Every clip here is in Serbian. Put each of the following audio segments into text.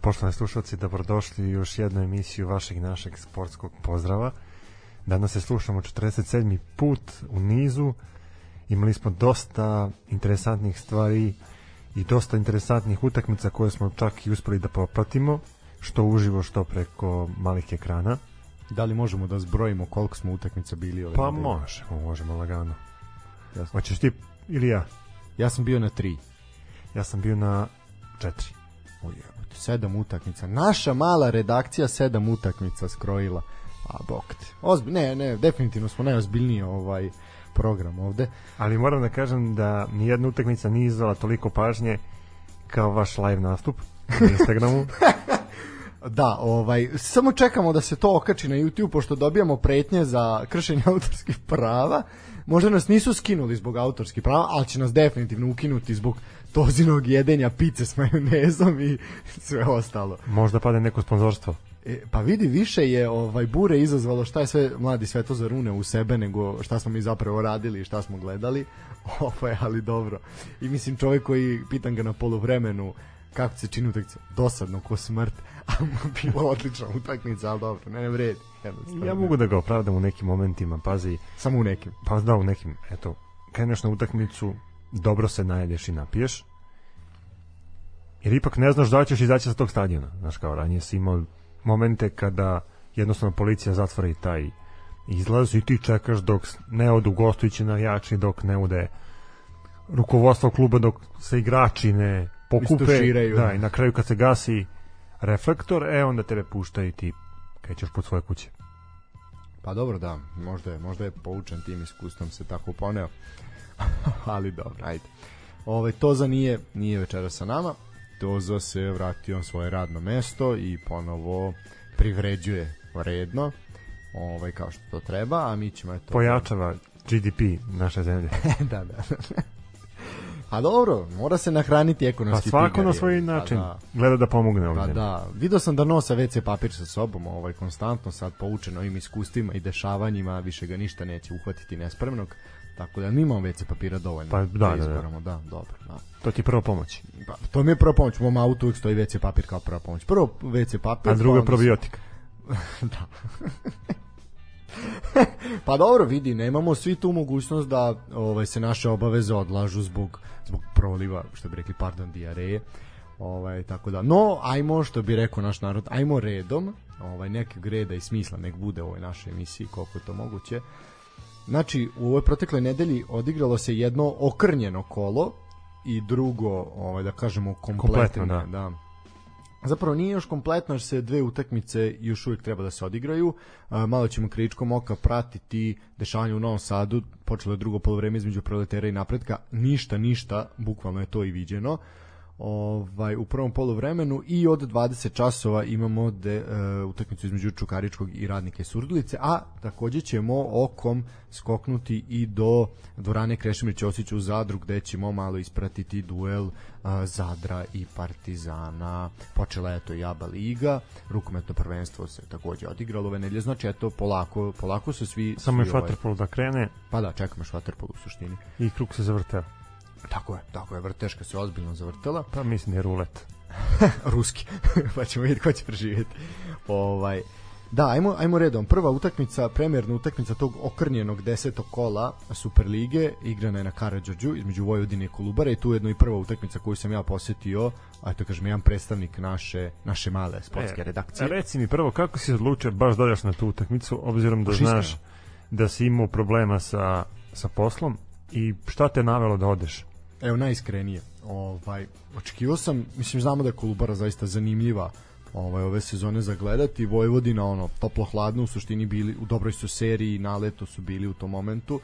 Poštovani slušalci, dobrodošli u još jednu emisiju vašeg i našeg sportskog pozdrava. Danas se slušamo 47. put u nizu. Imali smo dosta interesantnih stvari i dosta interesantnih utakmica koje smo čak i uspeli da popratimo, što uživo, što preko malih ekrana. Da li možemo da zbrojimo koliko smo utakmica bili ove Pa nedelje? možemo, možemo lagano. Jasno. Hoćeš ti ili ja? Ja sam bio na tri. Ja sam bio na četiri. Ujebote, sedam utakmica. Naša mala redakcija sedam utakmica skrojila. A bok te. Ozbi, ne, ne, definitivno smo najozbiljniji ovaj program ovde. Ali moram da kažem da nijedna utakmica nije izvala toliko pažnje kao vaš live nastup na Instagramu. Da, ovaj, samo čekamo da se to okači na YouTube, pošto dobijamo pretnje za kršenje autorskih prava. Možda nas nisu skinuli zbog autorskih prava, ali će nas definitivno ukinuti zbog tozinog jedenja pice s majonezom i sve ostalo. Možda pade neko sponzorstvo. E, pa vidi, više je ovaj bure izazvalo šta je sve mladi Svetozar une u sebe nego šta smo mi zapravo radili i šta smo gledali. Ovaj, ali dobro. I mislim čovjek koji pitan ga na poluvremenu kako se čini utakmica, dosadno ko smrt, a bilo odlična utakmica, ali dobro, ne, ne vredi. Ja mogu da ga opravdam u nekim momentima, pazi, Samo u nekim. pa da u nekim, eto, kreneš na utakmicu, dobro se najedeš i napiješ, jer ipak ne znaš da li ćeš izaći sa tog stadiona. Znaš, kao ranije si imao momente kada jednostavno policija zatvori taj izlaz i ti čekaš dok ne odu gostujući na jači, dok ne ude rukovodstvo kluba, dok se igrači ne pokupe. Da, i na kraju kad se gasi reflektor, e onda tebe pušta i ti krećeš pod svoje kuće. Pa dobro, da, možda je, možda je poučen tim iskustvom se tako poneo. ali dobro, ajde. Ove, Toza nije, nije večera sa nama. Toza se vratio na svoje radno mesto i ponovo privređuje redno. Ovaj kao što to treba, a mi ćemo eto Pojačava GDP naše zemlje. da, da. A dobro, mora se nahraniti Pa ekonomski svako tigar, na svoj način Pa da. gleda da pomogne Pa ovdje. da, video sam da nosa WC papir sa sobom, ovaj konstantno sad poučen ovim iskustvima i dešavanjima, više ga ništa neće uhvatiti nespremnog. Tako da mi imamo WC papira dovoljno. Pa da, da, da. izbaramo, da, dobro. Da. To ti je prva pomoć. Pa, to mi je prva pomoć, u mom autu uvijek stoji WC papir kao prva pomoć. Prvo WC papir, A druga pa probiotika. da. pa dobro, vidi, nemamo svi tu mogućnost da ovaj se naše obaveze odlažu zbog zbog proliva, što bi rekli, pardon, dijareje. Ovaj tako da. No, ajmo što bi rekao naš narod, ajmo redom, ovaj nekog reda i smisla nek bude u ovoj našoj emisiji koliko je to moguće. Znači, u ovoj protekloj nedelji odigralo se jedno okrnjeno kolo i drugo, ovaj da kažemo kompletno, Kompletno, da. da. Zapravo nije još kompletno jer se dve utakmice još uvijek treba da se odigraju. A, malo ćemo kričkom oka pratiti dešavanje u Novom Sadu. Počelo je drugo polovreme između proletera i napretka. Ništa, ništa, bukvalno je to i viđeno. Ovaj u prvom poluvremenu i od 20 časova imamo de, e, utakmicu između Čukaričkog i Radnika i Surdulice, a takođe ćemo okom skoknuti i do dvorane Krešimir Ćosić u Zadru gde ćemo malo ispratiti duel a, Zadra i Partizana. Počela je to i ABA liga, rukometno prvenstvo se takođe odigralo ove nedelje, znači eto polako, polako su svi Samo je ovaj, Waterpolo da krene Pa da, čekamo još Waterpolo u suštini. i krug se zavrteo. Tako je, tako je, vrteška se ozbiljno zavrtela. Pa mislim da je rulet. ruski. pa ćemo vidjeti ko će preživjeti. Ovaj, da, ajmo, ajmo redom. Prva utakmica, premjerna utakmica tog okrnjenog desetog kola Superlige, igrana je na Karadžođu između Vojvodine i Kolubara i tu je jedno i prva utakmica koju sam ja posetio, a to kažem jedan predstavnik naše, naše male sportske E, redakcije. Reci mi prvo kako si odlučio baš da na tu utakmicu obzirom da Baš iskreno. znaš da si imao problema sa, sa poslom i šta te navelo da odeš? Evo najiskrenije. Ovaj očekivao sam, mislim znamo da je Kolubara zaista zanimljiva ovaj ove sezone za gledati. Vojvodina ono toplo hladno u suštini bili u dobroj su seriji, na leto su bili u tom momentu.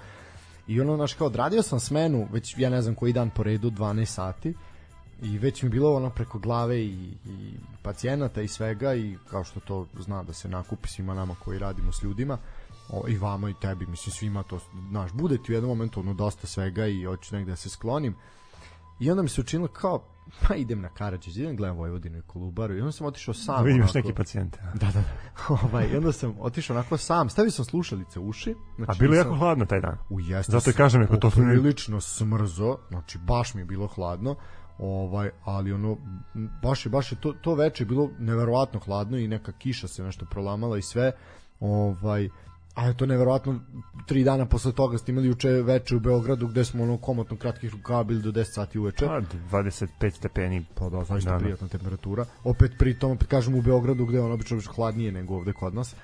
I ono naš kao odradio sam smenu već ja ne znam koji dan po redu 12 sati i već mi bilo ono preko glave i, i pacijenata i svega i kao što to zna da se nakupi svima nama koji radimo s ljudima o, i vama i tebi, mislim svima to, znaš, bude ti u jednom momentu ono dosta svega i hoću negde da se sklonim i onda mi se učinilo kao, pa idem na Karadžić, idem gledam Vojvodinu i Kolubaru i onda sam otišao sam. Da vidim još onako- neki pacijente. a? Da, da, da. ovaj, i onda sam otišao onako sam, stavio sam slušalice u uši. A Znači, bilo je jako hladno taj dan. U jeste. Zato i sam kažem, ako to Prilično smrzo, znači baš mi je bilo hladno. ovaj ali ono baš je baš je to to veče bilo neverovatno hladno i neka kiša se nešto prolamala i sve ovaj a je to neverovatno tri dana posle toga ste imali juče veče u Beogradu gde smo ono komotno kratkih rukava bili do 10 sati uveče. Pa 25 stepeni. Pa da, zaista da, prijatna temperatura. Opet pri tom, opet kažem u Beogradu gde je ono obično hladnije nego ovde kod nas.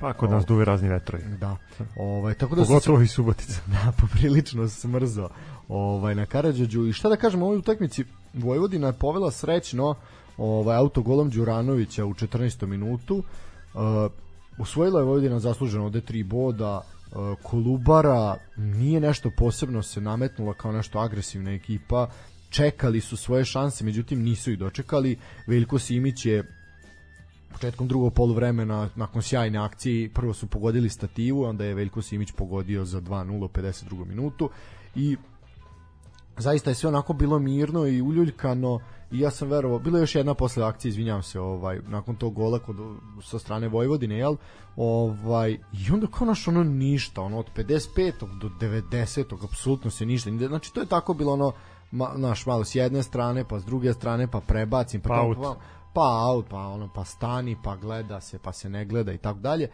Pa kod nas duve razni vetrovi. Da. Ovaj tako da Pogotovo se, i Subotica. Da, poprilično smrzo. Ovaj na Karađorđu i šta da kažem, ovoj utakmici Vojvodina je povela srećno ovaj autogolom Đuranovića u 14. minutu. Uh, Usvojila je Vojvodina zasluženo ovde tri boda, e, Kolubara nije nešto posebno se nametnula kao nešto agresivna ekipa, čekali su svoje šanse, međutim nisu ih dočekali. Veljko Simić je početkom drugog poluvremena nakon sjajne akcije prvo su pogodili stativu, onda je Veljko Simić pogodio za 2-0 u 52. minutu i zaista je sve onako bilo mirno i uljuljkano i ja sam verovao, bila je još jedna posle akcije, izvinjavam se, ovaj, nakon tog gola kod, sa strane Vojvodine, jel? Ovaj, I onda kao naš ono ništa, ono od 55. do 90. apsolutno se ništa, znači to je tako bilo ono, ma, naš malo s jedne strane, pa s druge strane, pa prebacim, pa, pa out. Pa, pa out, pa ono, pa stani, pa gleda se, pa se ne gleda i tako dalje.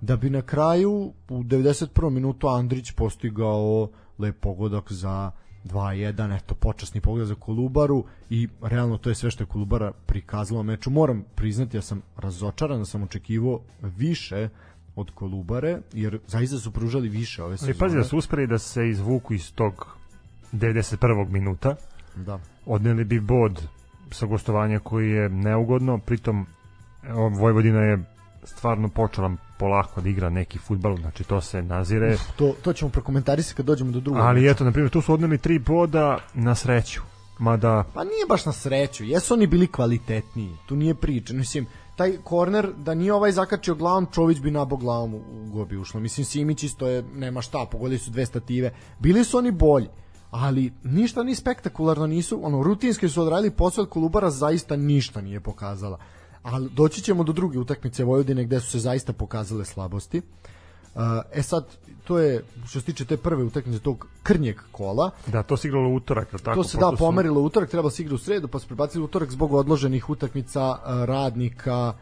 Da bi na kraju u 91. minutu Andrić postigao lep pogodak za 2-1, eto, počasni pogled za Kolubaru i realno to je sve što je Kolubara prikazala u meču. Moram priznati, ja sam razočaran, da sam očekivao više od Kolubare, jer zaista su pružali više ove sezone. Ali pazi da su uspeli da se izvuku iz tog 91. minuta. Da. Odneli bi bod sa gostovanja koji je neugodno, pritom Vojvodina je stvarno počela polako da igra neki futbal, znači to se nazire. Uf, to, to ćemo prokomentarisati kad dođemo do drugog. Ali meča. eto, na primjer, tu su odneli tri boda na sreću. Mada... Pa nije baš na sreću, jesu oni bili kvalitetniji, tu nije priča, mislim, taj korner, da nije ovaj zakačio glavom, Čović bi nabo glavom u go bi ušlo. Mislim, Simić isto je, nema šta, pogodili su dve stative. Bili su oni bolji, ali ništa ni spektakularno nisu, ono, rutinski su odradili posao, Kolubara zaista ništa nije pokazala ali doći ćemo do druge utakmice Vojvodine gde su se zaista pokazale slabosti. Uh, e sad, to je, što se tiče te prve utakmice tog krnjeg kola. Da, to se igralo utorak, tako? To se da pomerilo u utorak, trebalo se igra u sredu, pa se prebacili utorak zbog odloženih utakmica uh, radnika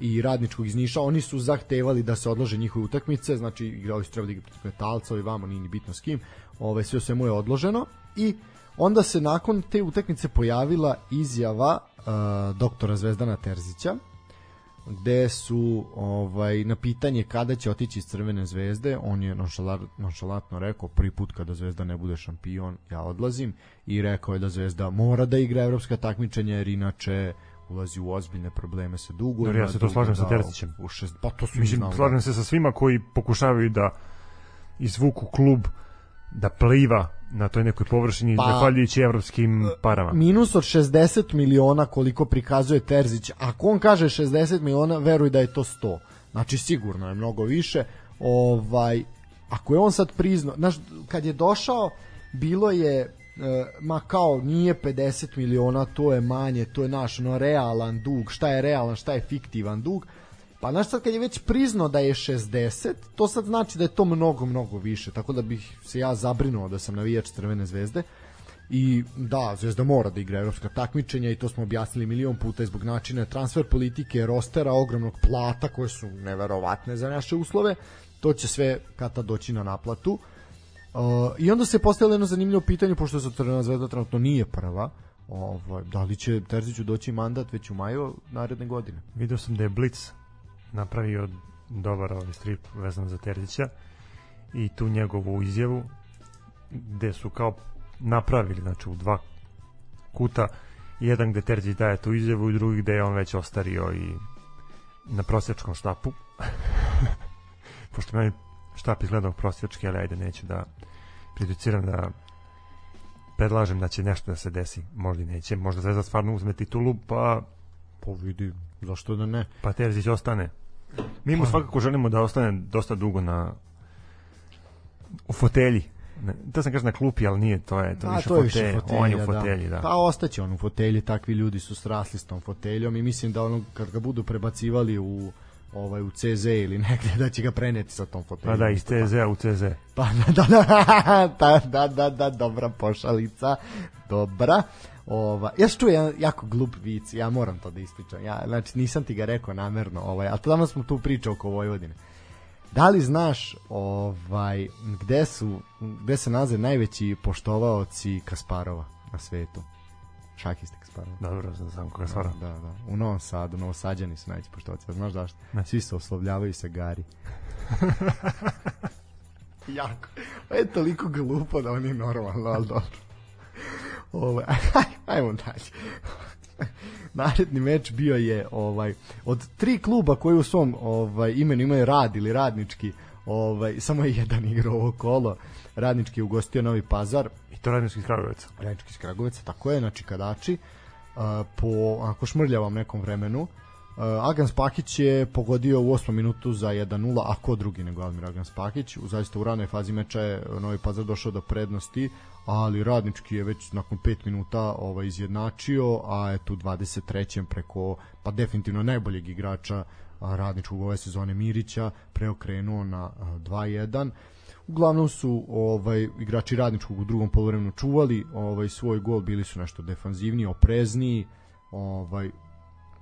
i radničkog iz Niša. Oni su zahtevali da se odlože njihove utakmice, znači igrali su trebali da igrati protiv Metalca i vamo, nije ni bitno s kim. Ove, sve o svemu je odloženo i onda se nakon te utakmice pojavila izjava doktora Zvezdana Terzića gde su ovaj na pitanje kada će otići iz Crvene zvezde, on je nonšalantno rekao prvi put kada Zvezda ne bude šampion, ja odlazim i rekao je da Zvezda mora da igra evropska takmičenja jer inače ulazi u ozbiljne probleme sa dugo. Dobro, ja se to slažem sa Terzićem. U šest, pa to su Mislim, slažem se sa svima koji pokušavaju da izvuku klub da pliva na toj nekoj površini pa, zahvaljujući evropskim parama. Minus od 60 miliona koliko prikazuje Terzić. Ako on kaže 60 miliona, veruj da je to 100. Znači sigurno je mnogo više. Ovaj ako je on sad priznao, znaš, kad je došao bilo je e, ma kao nije 50 miliona, to je manje, to je naš no, realan dug, šta je realan, šta je fiktivan dug, Pa znaš sad kad je već priznao da je 60, to sad znači da je to mnogo, mnogo više, tako da bih se ja zabrinuo da sam navijač Crvene zvezde. I da, Zvezda mora da igra evropska takmičenja i to smo objasnili milion puta zbog načina transfer politike, rostera, ogromnog plata koje su neverovatne za naše uslove. To će sve kata doći na naplatu. Uh, I onda se postavilo jedno zanimljivo pitanje, pošto se Crvena zvezda trenutno nije prva, ovaj, da li će Terziću doći mandat već u maju naredne godine? Video sam da je Blitz napravio dobar ovaj strip vezan za Terzića i tu njegovu izjavu gde su kao napravili znači u dva kuta jedan gde Terzić daje tu izjavu i drugi gde je on već ostario i na prosječkom štapu. Pošto meni štap izgledao prosječki ali ajde neću da prejudiciram da predlažem da će nešto da se desi. Možda i neće, možda Zvezda stvarno uzme titulu pa po vidi Zašto da ne? Pa Terzić ostane. Mi mu pa. svakako želimo da ostane dosta dugo na u fotelji. Ne, to sam kaže na klupi, ali nije, to je to A, više, to je više fotelj, fotelja, on je u da. fotelji, da. da. Pa ostaće on u fotelji, takvi ljudi su srasli s tom foteljom i mislim da ono kad ga budu prebacivali u ovaj u CZ ili negde da će ga preneti sa tom foteljom. Pa da, iz CZ-a u CZ. Pa da, da, da, da, da, da, da, dobra pošalica, dobra. Ova, ja što je jako glup vic, ja moram to da ispričam. Ja, znači, nisam ti ga rekao namerno, ovaj, ali tamo smo tu pričao oko Vojvodine. Da li znaš ovaj gde su gde se nalaze najveći poštovaoci Kasparova na svetu? Šahiste Kasparova. Dobro, znam, znam koga stvara. Da, da. U Novom Sadu, Novosađani su najveći poštovaoci. A znaš zašto? Ne. Svi se oslovljavaju sa Gari. jako. Pa je toliko glupo da on je normalno, ali dobro. Ovaj, ajmo dalje. Naredni meč bio je ovaj od tri kluba koji u svom ovaj imenu imaju rad ili radnički, ovaj samo je jedan igrao ovo kolo. Radnički je ugostio Novi Pazar, I to radnički iz Kragovica. Radnički iz Kragovica, tako je, znači kadači. Uh, po ako šmrljavom nekom vremenu. Uh, Agans Pakić je pogodio u 8. minutu za 1-0, a ko drugi nego Almir Agans Pakić. U zaista u ranoj fazi meča je Novi Pazar došao do prednosti, ali Radnički je već nakon 5 minuta ovaj izjednačio, a eto u 23. preko pa definitivno najboljeg igrača Radničkog ove sezone Mirića preokrenuo na a, 2-1 uglavnom su ovaj igrači radničkog u drugom poluvremenu čuvali ovaj svoj gol bili su nešto defanzivniji oprezniji ovaj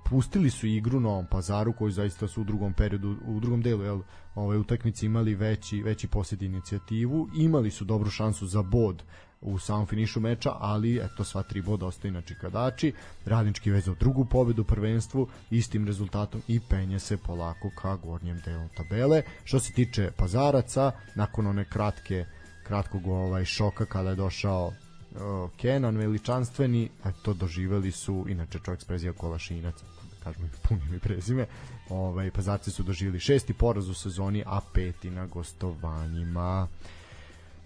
pustili su igru Novom Pazaru koji zaista su u drugom periodu u drugom delu jel ovaj utakmici imali veći veći posjed inicijativu imali su dobru šansu za bod u samom finišu meča, ali eto sva tri boda ostaju na čikadači. Radnički vezao drugu pobedu u prvenstvu istim rezultatom i penje se polako ka gornjem delu tabele. Što se tiče Pazaraca, nakon one kratke kratkog ovaj šoka kada je došao uh, Kenan veličanstveni, eto doživeli su inače čovjek s Kolašinac da kažemo i punim i prezime ovaj, pazarci su doživjeli šesti poraz u sezoni a peti na gostovanjima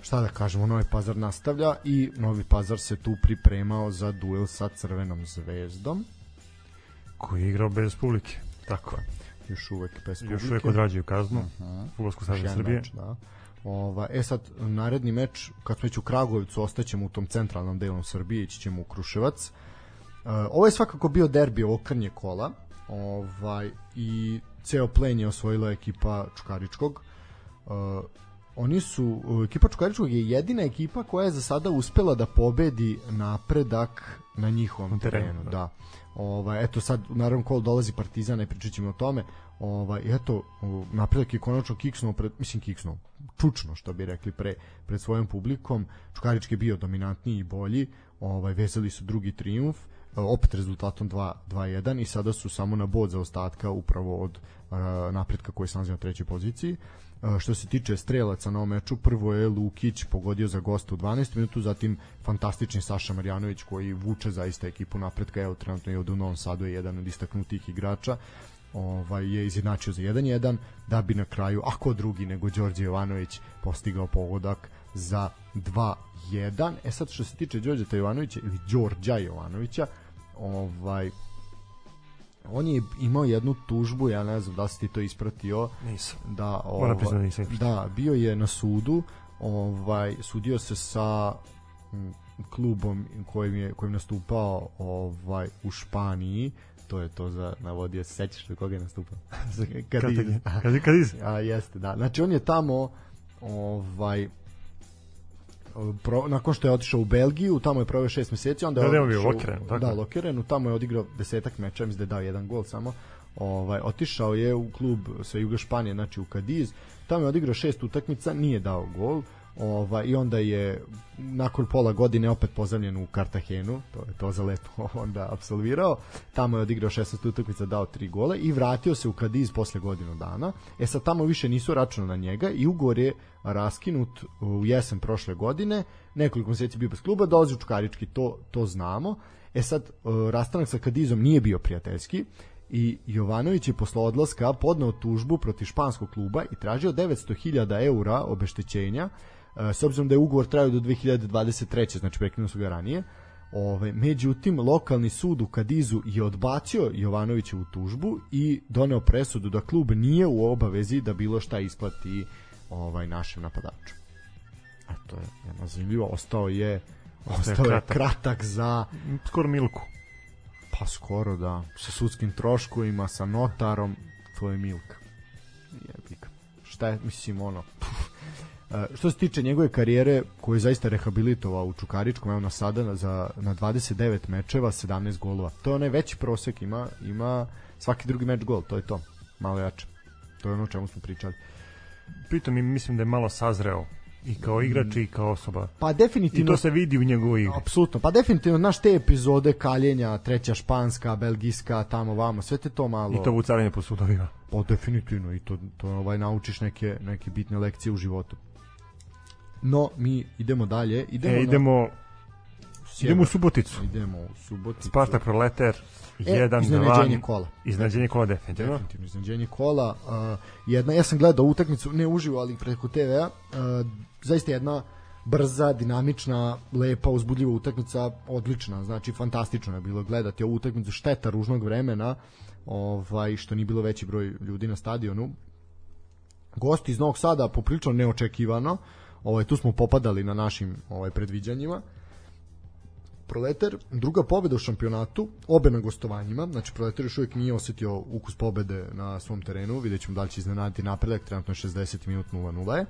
šta da kažemo, Novi Pazar nastavlja i Novi Pazar se tu pripremao za duel sa Crvenom zvezdom. Koji je igrao bez publike. Tako je. Još uvek bez publike. Još uvek odrađuju kaznu. Uh Mhm. -huh. Futbolsku savjeza Srbije. Meč, da. Ova, e sad, naredni meč, kad smo već u Kragujevcu, ostaćemo u tom centralnom delu Srbije, ići ćemo u Kruševac. E, ovo je svakako bio derbi ovog krnje kola ovaj, i ceo plen je osvojila ekipa Čukaričkog. E, oni su, ekipa Čukaričkog je jedina ekipa koja je za sada uspela da pobedi napredak na njihovom terenu, terenu, da. da. Ovaj eto sad naravno kol dolazi Partizan, ne pričat ćemo o tome. Ovaj eto napredak je konačno kiksnuo pred mislim kiksnuo čučno što bi rekli pre pred svojom publikom. Čukarički je bio dominantniji i bolji. Ovaj vezali su drugi trijumf e, opet rezultatom 2 2-1 i sada su samo na bod za ostatka upravo od uh, napretka koji se nalazi na trećoj poziciji. Uh, što se tiče strelaca na ovom meču, prvo je Lukić pogodio za gosta u 12 minutu, zatim fantastični Saša Marjanović koji vuče zaista ekipu napretka, evo trenutno je od u Novom Sadu je jedan od istaknutih igrača. Ovaj je izjednačio za 1-1 da bi na kraju ako drugi nego Đorđe Jovanović postigao pogodak za 2-1 e sad što se tiče Đorđeta Jovanovića ili Đorđa Jovanovića ovaj on je imao jednu tužbu, ja ne znam da si ti to ispratio, Nisam. da ovaj, priznati da nisam da bio je na sudu, ovaj sudio se sa klubom kojim je kojim nastupao ovaj u Španiji, to je to za navodio se sećaš li koga je nastupao? Kad Kad, kad, kad iz... A jeste, da. Znači on je tamo ovaj pro, nakon što je otišao u Belgiju, tamo je proveo 6 meseci, onda je Da, da, otišao- Lokeren, tako Da. Lokeren, tamo je odigrao desetak meča, mislim da je dao jedan gol samo. Ovaj otišao je u klub sa Juga Španije, znači u Kadiz. Tamo je odigrao šest utakmica, nije dao gol. Ovaj i onda je nakon pola godine opet pozemljen u Kartagenu, to je to za lepo onda apsolvirao. Tamo je odigrao 16 utakmica, dao 3 gole i vratio se u Kadiz posle godinu dana. E sad tamo više nisu računali na njega i ugovor je raskinut u jesen prošle godine. Nekoliko meseci bio bez kluba, dolazi u Čukarički, to to znamo. E sad e, rastanak sa Kadizom nije bio prijateljski i Jovanović je posle odlaska podneo tužbu protiv španskog kluba i tražio 900.000 eura obeštećenja s obzirom da je ugovor trajao do 2023. znači prekinuo su ga ranije. Ove, međutim, lokalni sud u Kadizu je odbacio Jovanovićevu tužbu i doneo presudu da klub nije u obavezi da bilo šta isplati ovaj našem napadaču. Eto je jedno zanimljivo. Ostao je ostao je kratak. kratak za Skoro Milku. Pa skoro da, sa sudskim troškovima, sa notarom, tvoj Milka. Jebik. Šta je, mislim, ono... Uh, što se tiče njegove karijere koju je zaista rehabilitovao u Čukaričkom, evo na sada za, na 29 mečeva 17 golova. To je onaj veći prosek, ima, ima svaki drugi meč gol, to je to. Malo jače. To je ono o čemu smo pričali. Pritom i mislim da je malo sazreo i kao igrač i kao osoba. Pa I definitivno to se vidi u njegovoj igri. Apsolutno, pa definitivno znaš te epizode kaljenja, treća španska, belgijska, tamo vamo, sve te to malo. I to vucaranje po sudovima. Pa definitivno i to, to ovaj naučiš neke, neke bitne lekcije u životu. No, mi idemo dalje. Idemo, E, idemo, na sjever. idemo u Suboticu. idemo u Suboticu. Spartak Proletar, E, 1 iznenađenje 2 kola. Iznenađenje kola definitivno. Definitivno iznenađenje kola. Uh, jedna, ja sam gledao utakmicu, ne uživo, ali preko TV-a. Uh, zaista jedna brza, dinamična, lepa, uzbudljiva utakmica, odlična, znači fantastično je bilo gledati ovu utakmicu, šteta ružnog vremena, ovaj što nije bilo veći broj ljudi na stadionu. Gosti iz Novog Sada poprilično neočekivano. Ovaj tu smo popadali na našim ovaj predviđanjima. Proletar, druga pobeda u šampionatu, obe na gostovanjima, znači Proletar još uvijek nije osetio ukus pobede na svom terenu, vidjet ćemo da li će iznenaditi napredak, trenutno je 60 minut 0-0 je.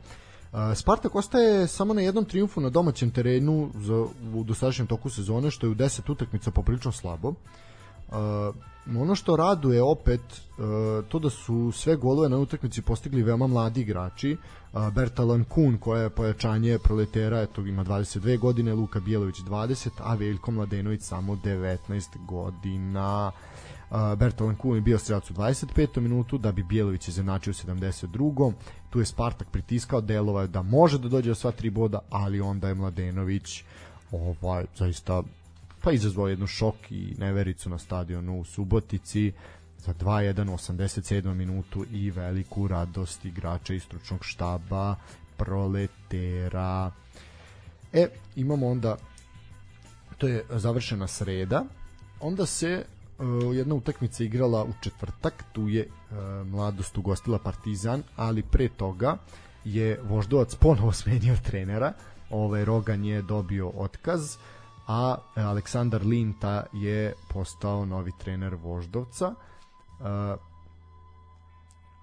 Spartak ostaje samo na jednom triumfu na domaćem terenu za, u dosadašnjem toku sezone, što je u 10 utakmica poprilično slabo. Uh, ono što raduje opet uh, to da su sve golove na utakmici postigli veoma mladi igrači uh, Bertalan Kun koja je pojačanje proletera eto ima 22 godine Luka Bjelović 20 a Veljko Mladenović samo 19 godina Uh, Bertalan Kun je bio strelac u 25. minutu da bi Bjelović izjednačio u 72. Tu je Spartak pritiskao, delova da može da dođe do sva tri boda, ali onda je Mladenović ovaj zaista pa izazvao jednu šok i nevericu na stadionu u Subotici za 2-1 u 87. minutu i veliku radost igrača iz stručnog štaba proletera e, imamo onda to je završena sreda onda se uh, jedna utakmica igrala u četvrtak tu je uh, mladost ugostila Partizan ali pre toga je Voždovac ponovo smenio trenera ovaj Rogan je dobio otkaz a Aleksandar Linta je postao novi trener Voždovca. Uh,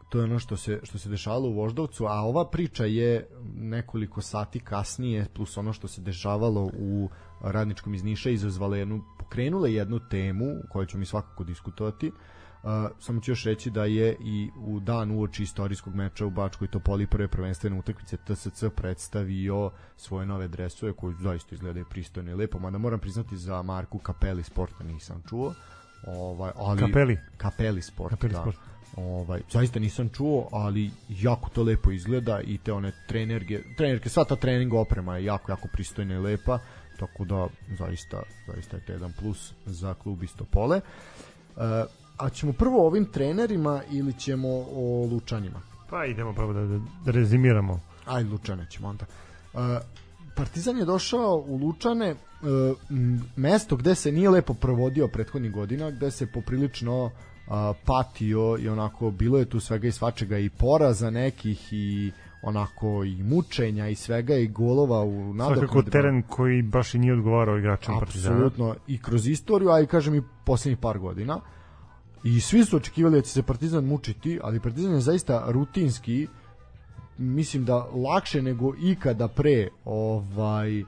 to je ono što se što se dešavalo u Voždovcu, a ova priča je nekoliko sati kasnije plus ono što se dešavalo u radničkom iz Niša izazvala jednu pokrenula jednu temu koju ćemo mi svakako diskutovati. Uh, samo ću još reći da je i u dan uoči istorijskog meča u Bačkoj Topoli prve prvenstvene utakmice TSC predstavio svoje nove dresove koji zaista izgledaju pristojno i lepo, mada moram priznati za Marku Kapeli Sporta nisam čuo. Ovaj, ali, Kapeli. Kapeli Sport, Kapeli da. Sport. Ovaj, zaista nisam čuo, ali jako to lepo izgleda i te one trenerke, trenerke, sva ta trening oprema je jako, jako pristojna i lepa, tako da zaista, zaista je to jedan plus za klub iz Topole. Uh, a ćemo prvo ovim trenerima ili ćemo o Lučanima? Pa idemo prvo da, da, da rezimiramo. Aj, Lučane ćemo onda. Uh, Partizan je došao u Lučane, uh, mesto gde se nije lepo provodio prethodnih godina, gde se poprilično uh, patio i onako bilo je tu svega i svačega i poraza nekih i onako i mučenja i svega i golova u Svakako nadoknadima. teren koji baš i nije odgovarao igračima Partizana. Apsolutno i kroz istoriju, a i kažem i poslednjih par godina. I svi su očekivali da će se Partizan mučiti, ali Partizan je zaista rutinski mislim da lakše nego ikada pre ovaj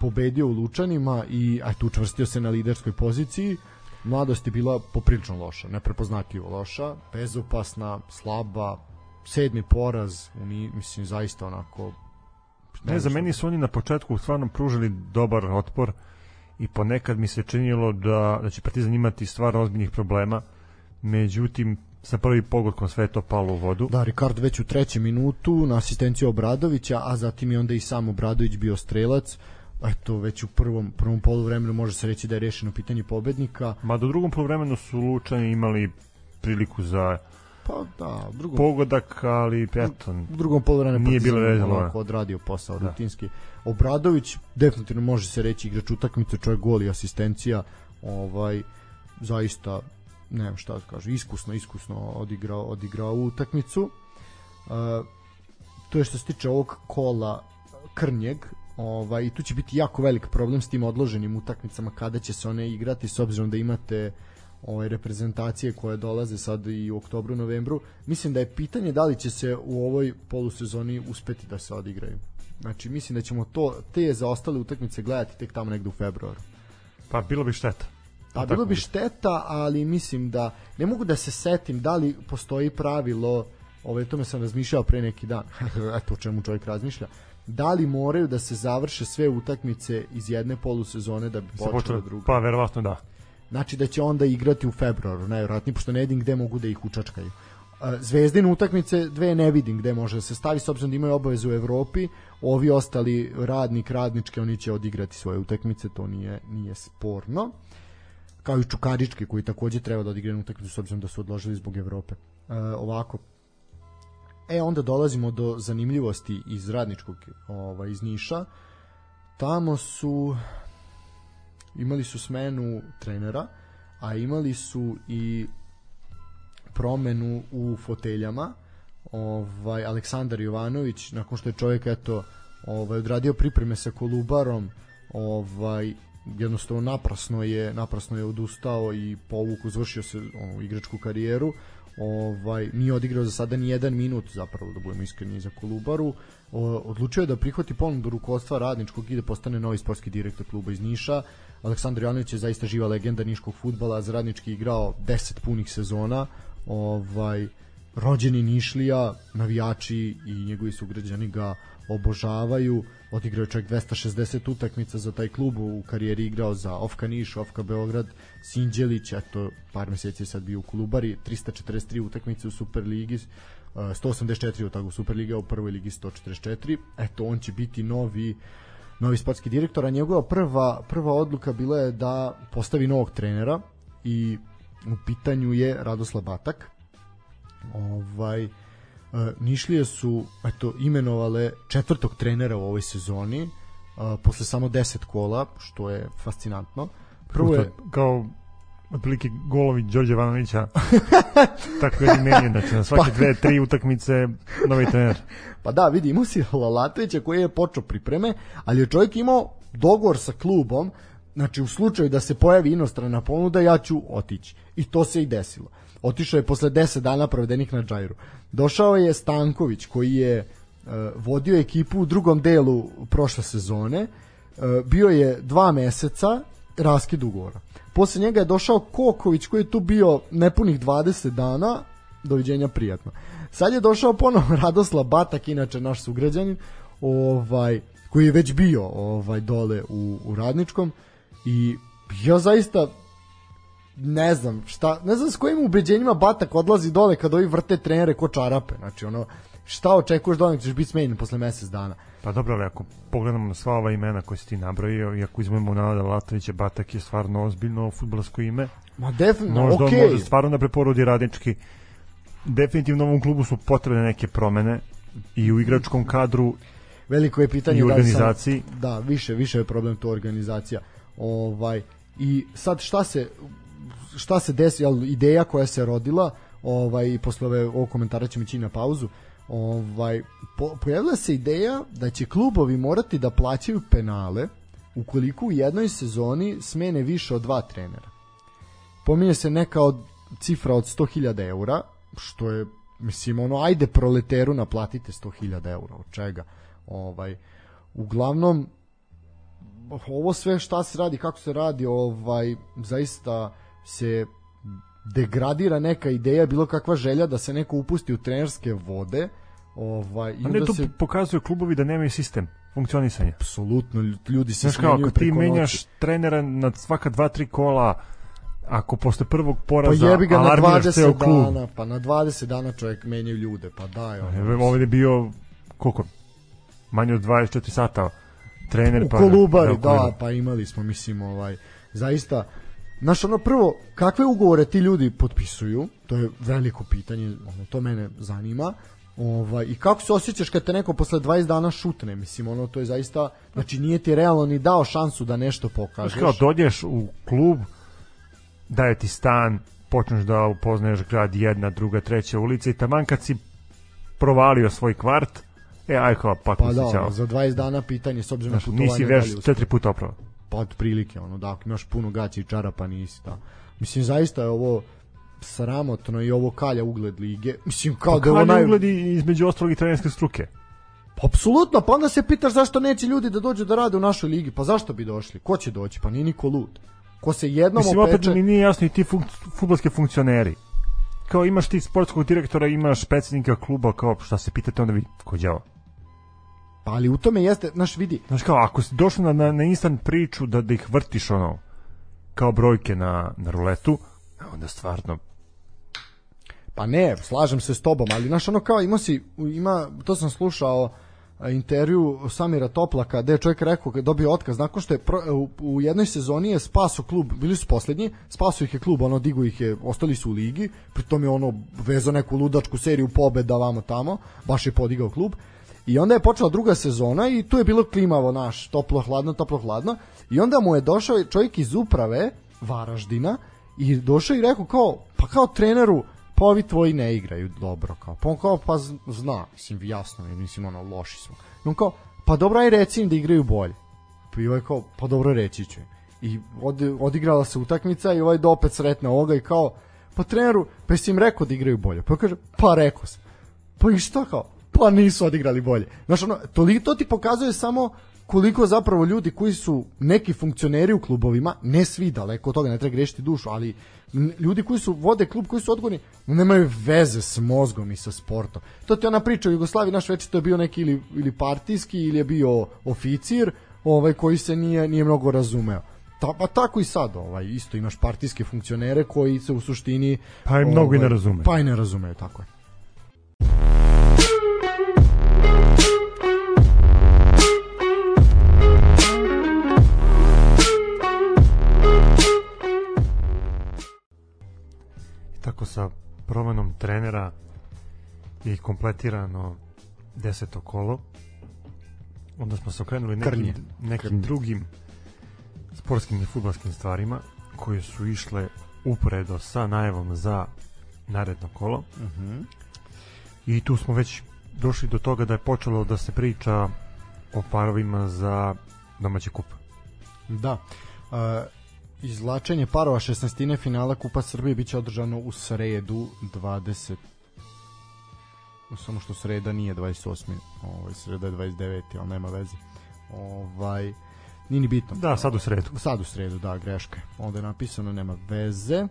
pobedio u Lučanima i a tu učvrstio se na liderskoj poziciji. Mladost je bila poprilično loša, neprepoznatljivo loša, bezopasna, slaba, sedmi poraz, oni, mislim, zaista onako... Ne, za meni su oni na početku stvarno pružili dobar otpor i ponekad mi se činilo da, da će Partizan imati stvarno ozbiljnih problema, međutim, sa prvi pogodkom sve je to palo u vodu. Da, Rikard već u trećem minutu na asistenciju Obradovića, a zatim je onda i sam Obradović bio strelac. Eto, već u prvom, prvom poluvremenu može se reći da je rešeno pitanje pobednika. Ma do drugom poluvremenu su Lučani imali priliku za Pa da, drugom, pogodak, ali eto, u drugom poluvremenu Nije bilo vezano, ne. odradio posao Da. rutinski. Obradović definitivno može se reći igrač utakmice, čovjek gol i asistencija, ovaj zaista nemam šta da kažem, iskusno, iskusno odigrao, odigrao utakmicu. Uh, to je što se tiče ovog kola krnjeg, ovaj, tu će biti jako velik problem s tim odloženim utakmicama kada će se one igrati s obzirom da imate ovaj reprezentacije koje dolaze sad i u oktobru, novembru, mislim da je pitanje da li će se u ovoj polusezoni uspeti da se odigraju. Znači, mislim da ćemo to, te zaostale utakmice gledati tek tamo negde u februaru. Pa bilo bi šteta. Pa bilo bi šteta, ali mislim da ne mogu da se setim da li postoji pravilo, ovaj tome sam razmišljao pre neki dan. Eto o čemu čovjek razmišlja. Da li moraju da se završe sve utakmice iz jedne polusezone da bi počela druga? Pa verovatno da. Znači da će onda igrati u februaru, najvjerojatnije, pošto ne vidim gde mogu da ih učačkaju. Zvezdine utakmice dve ne vidim gde može da se stavi s obzirom da imaju obavezu u Evropi ovi ostali radnik radničke oni će odigrati svoje utakmice to nije nije sporno kao i Čukarički koji takođe treba da odigraju utakmicu s obzirom da su odložili zbog Evrope. E, ovako. E onda dolazimo do zanimljivosti iz radničkog ovaj iz Niša. Tamo su imali su smenu trenera, a imali su i promenu u foteljama. Ovaj Aleksandar Jovanović nakon što je čovjek eto ovaj odradio pripreme sa Kolubarom, ovaj jednostavno naprasno je naprasno je odustao i povuku završio se ono, igračku karijeru. Ovaj nije odigrao za sada ni jedan minut zapravo da budemo iskreni za Kolubaru. O, odlučio je da prihvati ponudu rukovodstva radničkog i da postane novi sportski direktor kluba iz Niša Aleksandar Jovanović je zaista živa legenda niškog fudbala za radnički igrao 10 punih sezona ovaj rođeni Nišlija navijači i njegovi sugrađani ga obožavaju. Odigrao je čak 260 utakmica za taj klub u karijeri igrao za Ofka Niš, Ofka Beograd Sinđelić, eto par meseci je sad bio u Kolubari 343 utakmice u Superligi 184 od toga u Superliga u prvoj ligi 144 eto on će biti novi novi sportski direktor a njegova prva, prva odluka bila je da postavi novog trenera i u pitanju je Radoslav Batak ovaj E, Nišlije su eto imenovale četvrtog trenera u ovoj sezoni uh, posle samo 10 kola, što je fascinantno. Prvo je kao otprilike golovi Đorđe Vanovića tako je menjen, znači na svake pa, dve, tri utakmice novi trener. Pa da, vidi, imao si Lalatovića koji je počeo pripreme, ali je čovjek imao dogovor sa klubom, znači u slučaju da se pojavi inostrana ponuda, ja ću otići. I to se i desilo. Otišao je posle 10 dana provedenih na Džajru. Došao je Stanković koji je uh, vodio ekipu u drugom delu prošle sezone. Uh, bio je dva meseca raskid ugovora. Posle njega je došao Koković koji je tu bio nepunih 20 dana. Doviđenja prijatno. Sad je došao ponovo Radoslav Batak, inače naš sugrađanin, ovaj, koji je već bio ovaj dole u, u Radničkom i ja zaista ne znam šta, ne znam s kojim ubeđenjima Batak odlazi dole kad ovi vrte trenere ko čarape, znači ono šta očekuješ da ćeš biti smenjen posle mesec dana. Pa dobro, ali ako pogledamo na sva ova imena koje si ti nabrojio i ako izmemo Nada Latovića, Batak je stvarno ozbiljno futbolsko ime. Ma definitivno, Možda okay. on može stvarno da preporodi radnički. Definitivno ovom klubu su potrebne neke promene i u igračkom kadru veliko je pitanje i u organizaciji. Da, sam, da, više, više je problem to organizacija. Ovaj i sad šta se šta se desi, jel, ideja koja se rodila, ovaj, posle ove, ovog komentara ćemo ići na pauzu, ovaj, po, pojavila se ideja da će klubovi morati da plaćaju penale ukoliko u jednoj sezoni smene više od dva trenera. Pominje se neka od cifra od 100.000 eura, što je, mislim, ono, ajde proleteru naplatite 100.000 eura, od čega? Ovaj, uglavnom, ovo sve šta se radi, kako se radi, ovaj, zaista se degradira neka ideja, bilo kakva želja da se neko upusti u trenerske vode, ovaj i onda to se pokazuje klubovi da nemaju sistem funkcionisanja. Apsolutno, ljudi se Znaš kao, ti menjaš noći. trenera na svaka dva, tri kola, ako posle prvog poraza pa jebi ga na 20 dana, pa na 20 dana čovjek menja ljude, pa daj. Ono. Ovo je bio, koliko, manje od 24 sata trener. U pa, Kolubari, da, pa imali smo, mislim, ovaj, zaista, Znaš, ono prvo, kakve ugovore ti ljudi potpisuju, to je veliko pitanje, ono, to mene zanima, Ovaj, I kako se osjećaš kad te neko posle 20 dana šutne, mislim, ono, to je zaista, znači nije ti realno ni dao šansu da nešto pokažeš. Kao dođeš u klub, daje ti stan, počneš da upoznaješ grad jedna, druga, treća ulica i taman kad si provalio svoj kvart, e, aj kao, pa, pa da, za 20 dana pitanje, s obzirom na putovanje. Nisi već četiri puta opravo pa od prilike ono da ako imaš puno gaća i čarapa nisi da Mislim, zaista je ovo sramotno i ovo kalja ugled lige. Mislim, kao Pa da je ovo naj... ugledi između ostalog i trenerske struke. Apsolutno, pa onda se pitaš zašto neće ljudi da dođu da rade u našoj ligi. Pa zašto bi došli? Ko će doći? Pa nije niko lud. Ko se jednom Mislim, opet opeče... mi nije jasno i ti fun futbolski funkcioneri. Kao imaš ti sportskog direktora, imaš predsjednika kluba, kao šta se pitate, onda vidi, ko đavo. Pa ali u tome jeste, znaš, vidi, Znaš kao, ako si došao na, na, na instant priču da, da ih vrtiš ono, kao brojke na, na ruletu, onda stvarno, Pa ne, slažem se s tobom, ali znaš ono kao ima si, ima, to sam slušao a, intervju Samira Toplaka gde je čovjek rekao je dobio otkaz nakon što je pro, u, u jednoj sezoni je spaso klub, bili su poslednji, spaso ih je klub, ono digo ih je, ostali su u ligi, pritom je ono vezao neku ludačku seriju pobeda vamo tamo, baš je podigao klub. I onda je počela druga sezona i tu je bilo klimavo naš, toplo hladno, toplo hladno i onda mu je došao čovjek iz uprave Varaždina i došao i rekao kao, pa kao treneru, pa ovi tvoji ne igraju dobro kao. Pa on kao pa zna, mislim jasno, mislim ono loši smo. I on kao pa dobro aj reci im da igraju bolje. Pa i ovaj kao pa dobro reći ću. im. I od, odigrala se utakmica i ovaj do opet sretne ovoga i kao pa treneru, pa jesi im rekao da igraju bolje. Pa kaže pa rekao sam. Pa i šta kao? Pa nisu odigrali bolje. Znaš, ono, toliko to ti pokazuje samo koliko zapravo ljudi koji su neki funkcioneri u klubovima, ne svi daleko od toga, ne treba grešiti dušu, ali ljudi koji su vode klub, koji su odgovorni, nemaju veze s mozgom i sa sportom. To ti ona priča u Jugoslaviji, naš već to je bio neki ili, ili partijski ili je bio oficir, ovaj koji se nije nije mnogo razumeo. Ta, pa tako i sad, ovaj isto imaš partijske funkcionere koji se u suštini Pa i mnogo i ne ovaj, razumeju. Pa i ne razumeju, tako je. Tako sa promenom trenera je kompletirano deseto kolo. Onda smo se okrenuli nekim, Krnje. nekim Krnje. drugim sportskim i futbolskim stvarima koje su išle uporedo sa najavom za naredno kolo. Mhm. I tu smo već došli do toga da je počelo da se priča o parovima za domaći kup. Da. Uh, izlačenje parova 16. finala Kupa Srbije biće održano u sredu 20 samo što sreda nije 28. Ovaj sreda je 29. ali nema veze. Ovaj nije ni bitno. Da, sad u sredu. Sad u sredu, da, greška. je. Onda je napisano nema veze.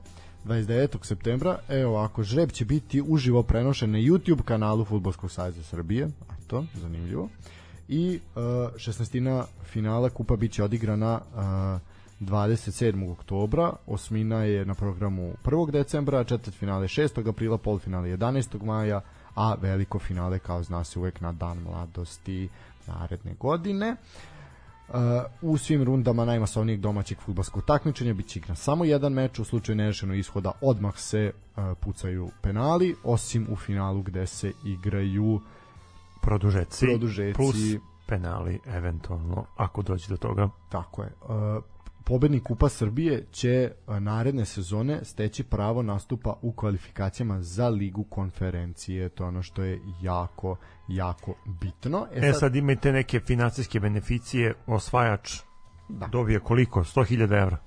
29. septembra, evo ovako, žreb će biti uživo prenošen na YouTube kanalu Futbolskog saveza Srbije, a to, zanimljivo. I uh, 16. finala kupa biće odigrana uh, 27. oktobra, osmina je na programu 1. decembra, četvrt finale 6. aprila, polufinale 11. maja, a veliko finale kao zna se uvek na dan mladosti naredne godine. Uh, u svim rundama najmasovnijeg domaćeg futbolskog takmičenja biće igran samo jedan meč, u slučaju nerešenog ishoda odmah se uh, pucaju penali, osim u finalu gde se igraju Produžeci, Produžeci. plus penali eventualno ako dođe do toga. Tako je. Uh, pobednik Kupa Srbije će naredne sezone steći pravo nastupa u kvalifikacijama za ligu konferencije. To je ono što je jako, jako bitno. E sad imajte neke financijske beneficije, osvajač Da. dobije koliko? 100.000 evra.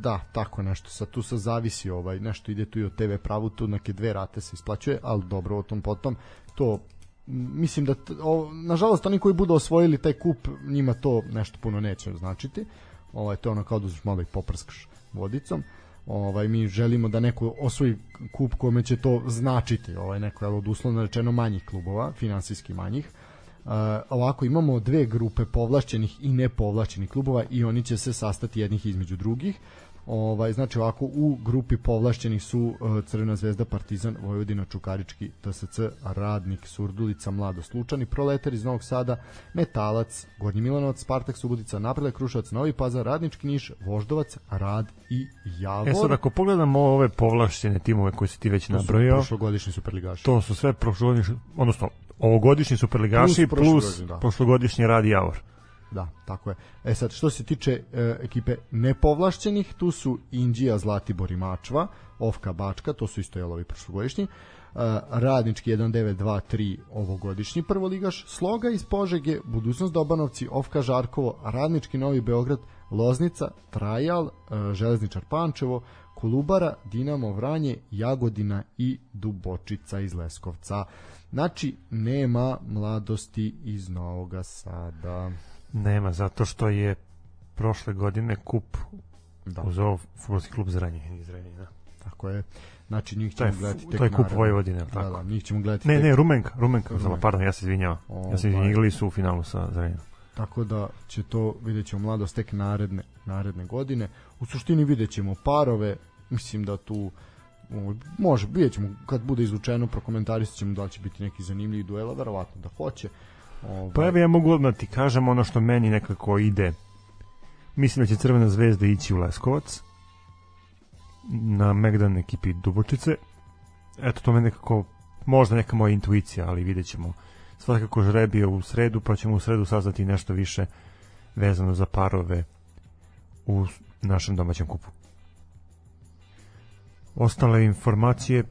Da, tako nešto. Sad tu se zavisi ovaj nešto ide tu i od TV pravu, tu neke dve rate se isplaćuje, ali dobro o tom potom to mislim da o, nažalost oni koji budu osvojili taj kup njima to nešto puno neće značiti. Ovaj to je ono kao da uzmeš malo i poprskaš vodicom. Ovaj mi želimo da neko osvoji kup kome će to značiti, ovaj neko je od uslovno rečeno manjih klubova, finansijski manjih. Uh, ovako imamo dve grupe povlašćenih i nepovlašćenih klubova i oni će se sastati jednih između drugih. Ovaj znači ovako u grupi povlašćenih su uh, Crvena zvezda, Partizan, Vojvodina, Čukarički, TSC, Radnik, Surdulica, Mladost, Lučani, Proletar iz Novog Sada, Metalac, Gornji Milanovac, Spartak, Subotica, Napredak, Kruševac, Novi Pazar, Radnički Niš, Voždovac, Rad i Javor. E sad ako pogledamo ove povlašćene timove koje si ti već To su nabrojao, prošlogodišnji superligaši. to su sve prošlogodišnji, odnosno ovogodišnji superligaši Plus plus, prošlogodišnji, da. prošlogodišnji Rad Javor. Da, tako je. E sad, što se tiče e, ekipe nepovlašćenih, tu su Indija, Zlatibor i Mačva, Ofka, Bačka, to su isto jelovi prošlogodišnji. Radnički 1923 ovogodišnji prvoligaš, Sloga iz Požege, Budućnost Dobanovci, Ofka Žarkovo, Radnički Novi Beograd, Loznica, Trajal, Železničar Pančevo, Kolubara, Dinamo Vranje, Jagodina i Dubočica iz Leskovca. Znači, nema mladosti iz Novog Sada. Nema, zato što je prošle godine kup da. uzeo futbolski klub Zranje iz Zrenjina. Tako je. Znači njih ćemo gledati tek To je kup Vojvodine, da, tako? Da, da, njih ćemo gledati Ne, tek... ne, Rumenka, Rumenka, Rumenka. pardon, ja se izvinjavam. Ja se izvinjavam, igrali su u finalu sa Zrenjinom. Tako da će to, vidjet ćemo mladost tek naredne, naredne godine. U suštini vidjet ćemo parove, mislim da tu može, vidjet ćemo kad bude izvučeno, prokomentarisat ćemo da li će biti neki zanimljivi duela, verovatno da hoće. Ovaj... Pa evo ja mogu odmah ti kažem ono što meni nekako ide. Mislim da će Crvena zvezda ići u Leskovac na Megdan ekipi Dubočice. Eto, to me nekako, možda neka moja intuicija, ali vidjet ćemo. Svakako žrebio u sredu, pa ćemo u sredu saznati nešto više vezano za parove u našem domaćem kupu. Ostale informacije,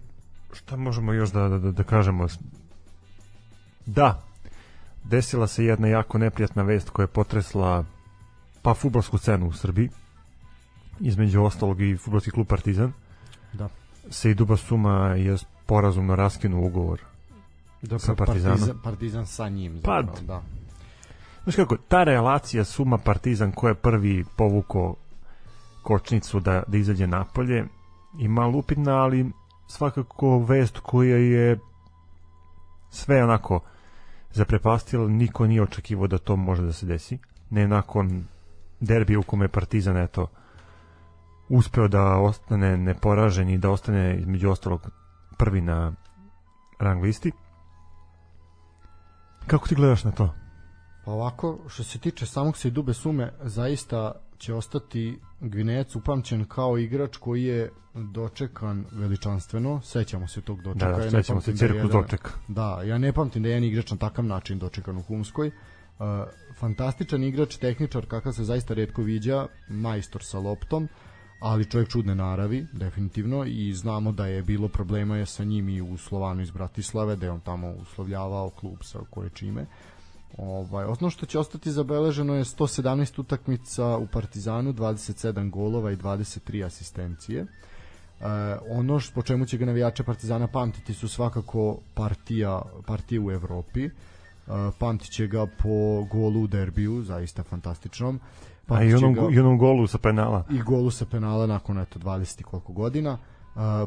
šta možemo još da, da, da kažemo? Da, desila se jedna jako neprijatna vest koja je potresla pa futbolsku scenu u Srbiji između ostalog i futbolski klub Partizan. Da. se i Duba Suma je porazumno raskinuo ugovor da, sa Partizanom. Partizan, Partizan sa njim zapravo, pa, da. Znaš kako, ta relacija Suma Partizan ko je prvi povuko kočnicu da, da izađe napolje ima lupitna, ali svakako vest koja je sve onako zaprepastila, niko nije očekivao da to može da se desi. Ne nakon derbija u kome Partizan eto uspeo da ostane neporažen i da ostane između ostalog prvi na rang listi. Kako ti gledaš na to? Pa ovako, što se tiče samog se dube sume, zaista će ostati Gvinejac upamćen kao igrač koji je dočekan veličanstveno. Sećamo se tog dočeka. Da, da sećamo se cirkus da dočeka. Da, ja ne pamtim da je jedan igrač na takav način dočekan u Humskoj. Uh, fantastičan igrač, tehničar kakav se zaista redko viđa, majstor sa loptom, ali čovjek čudne naravi, definitivno, i znamo da je bilo problema sa njim i u Slovanu iz Bratislave, da je on tamo uslovljavao klub sa koje čime. Ovaj, osnovno što će ostati zabeleženo je 117 utakmica u Partizanu, 27 golova i 23 asistencije. E, ono što, po čemu će ga navijače Partizana pamtiti su svakako partija, partije u Evropi. E, pamtit će ga po golu u derbiju, zaista fantastičnom. A i onom, ga, i onom golu sa penala. I golu sa penala nakon eto 20 koliko godina.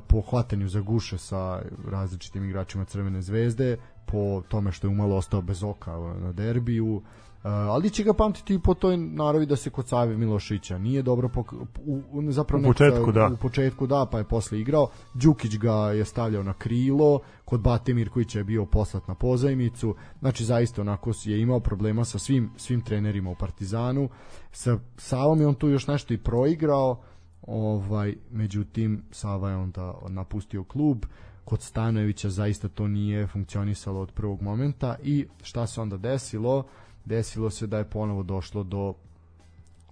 Po hvatanju za guše sa različitim igračima Crvene zvezde, po tome što je umalo ostao bez oka na derbiju, ali će ga pamtiti i po toj naravi da se kod Save Milošića. Nije dobro pok u, u, zapravo u početku da. u početku da pa je posle igrao. Đukić ga je stavljao na krilo kod Bate Mirkovića je bio poslat na pozajmicu. Znači zaista onako je imao problema sa svim svim trenerima u Partizanu. Sa Savom je on tu još nešto i proigrao ovaj međutim Sava je onda napustio klub kod Stanojevića zaista to nije funkcionisalo od prvog momenta i šta se onda desilo? Desilo se da je ponovo došlo do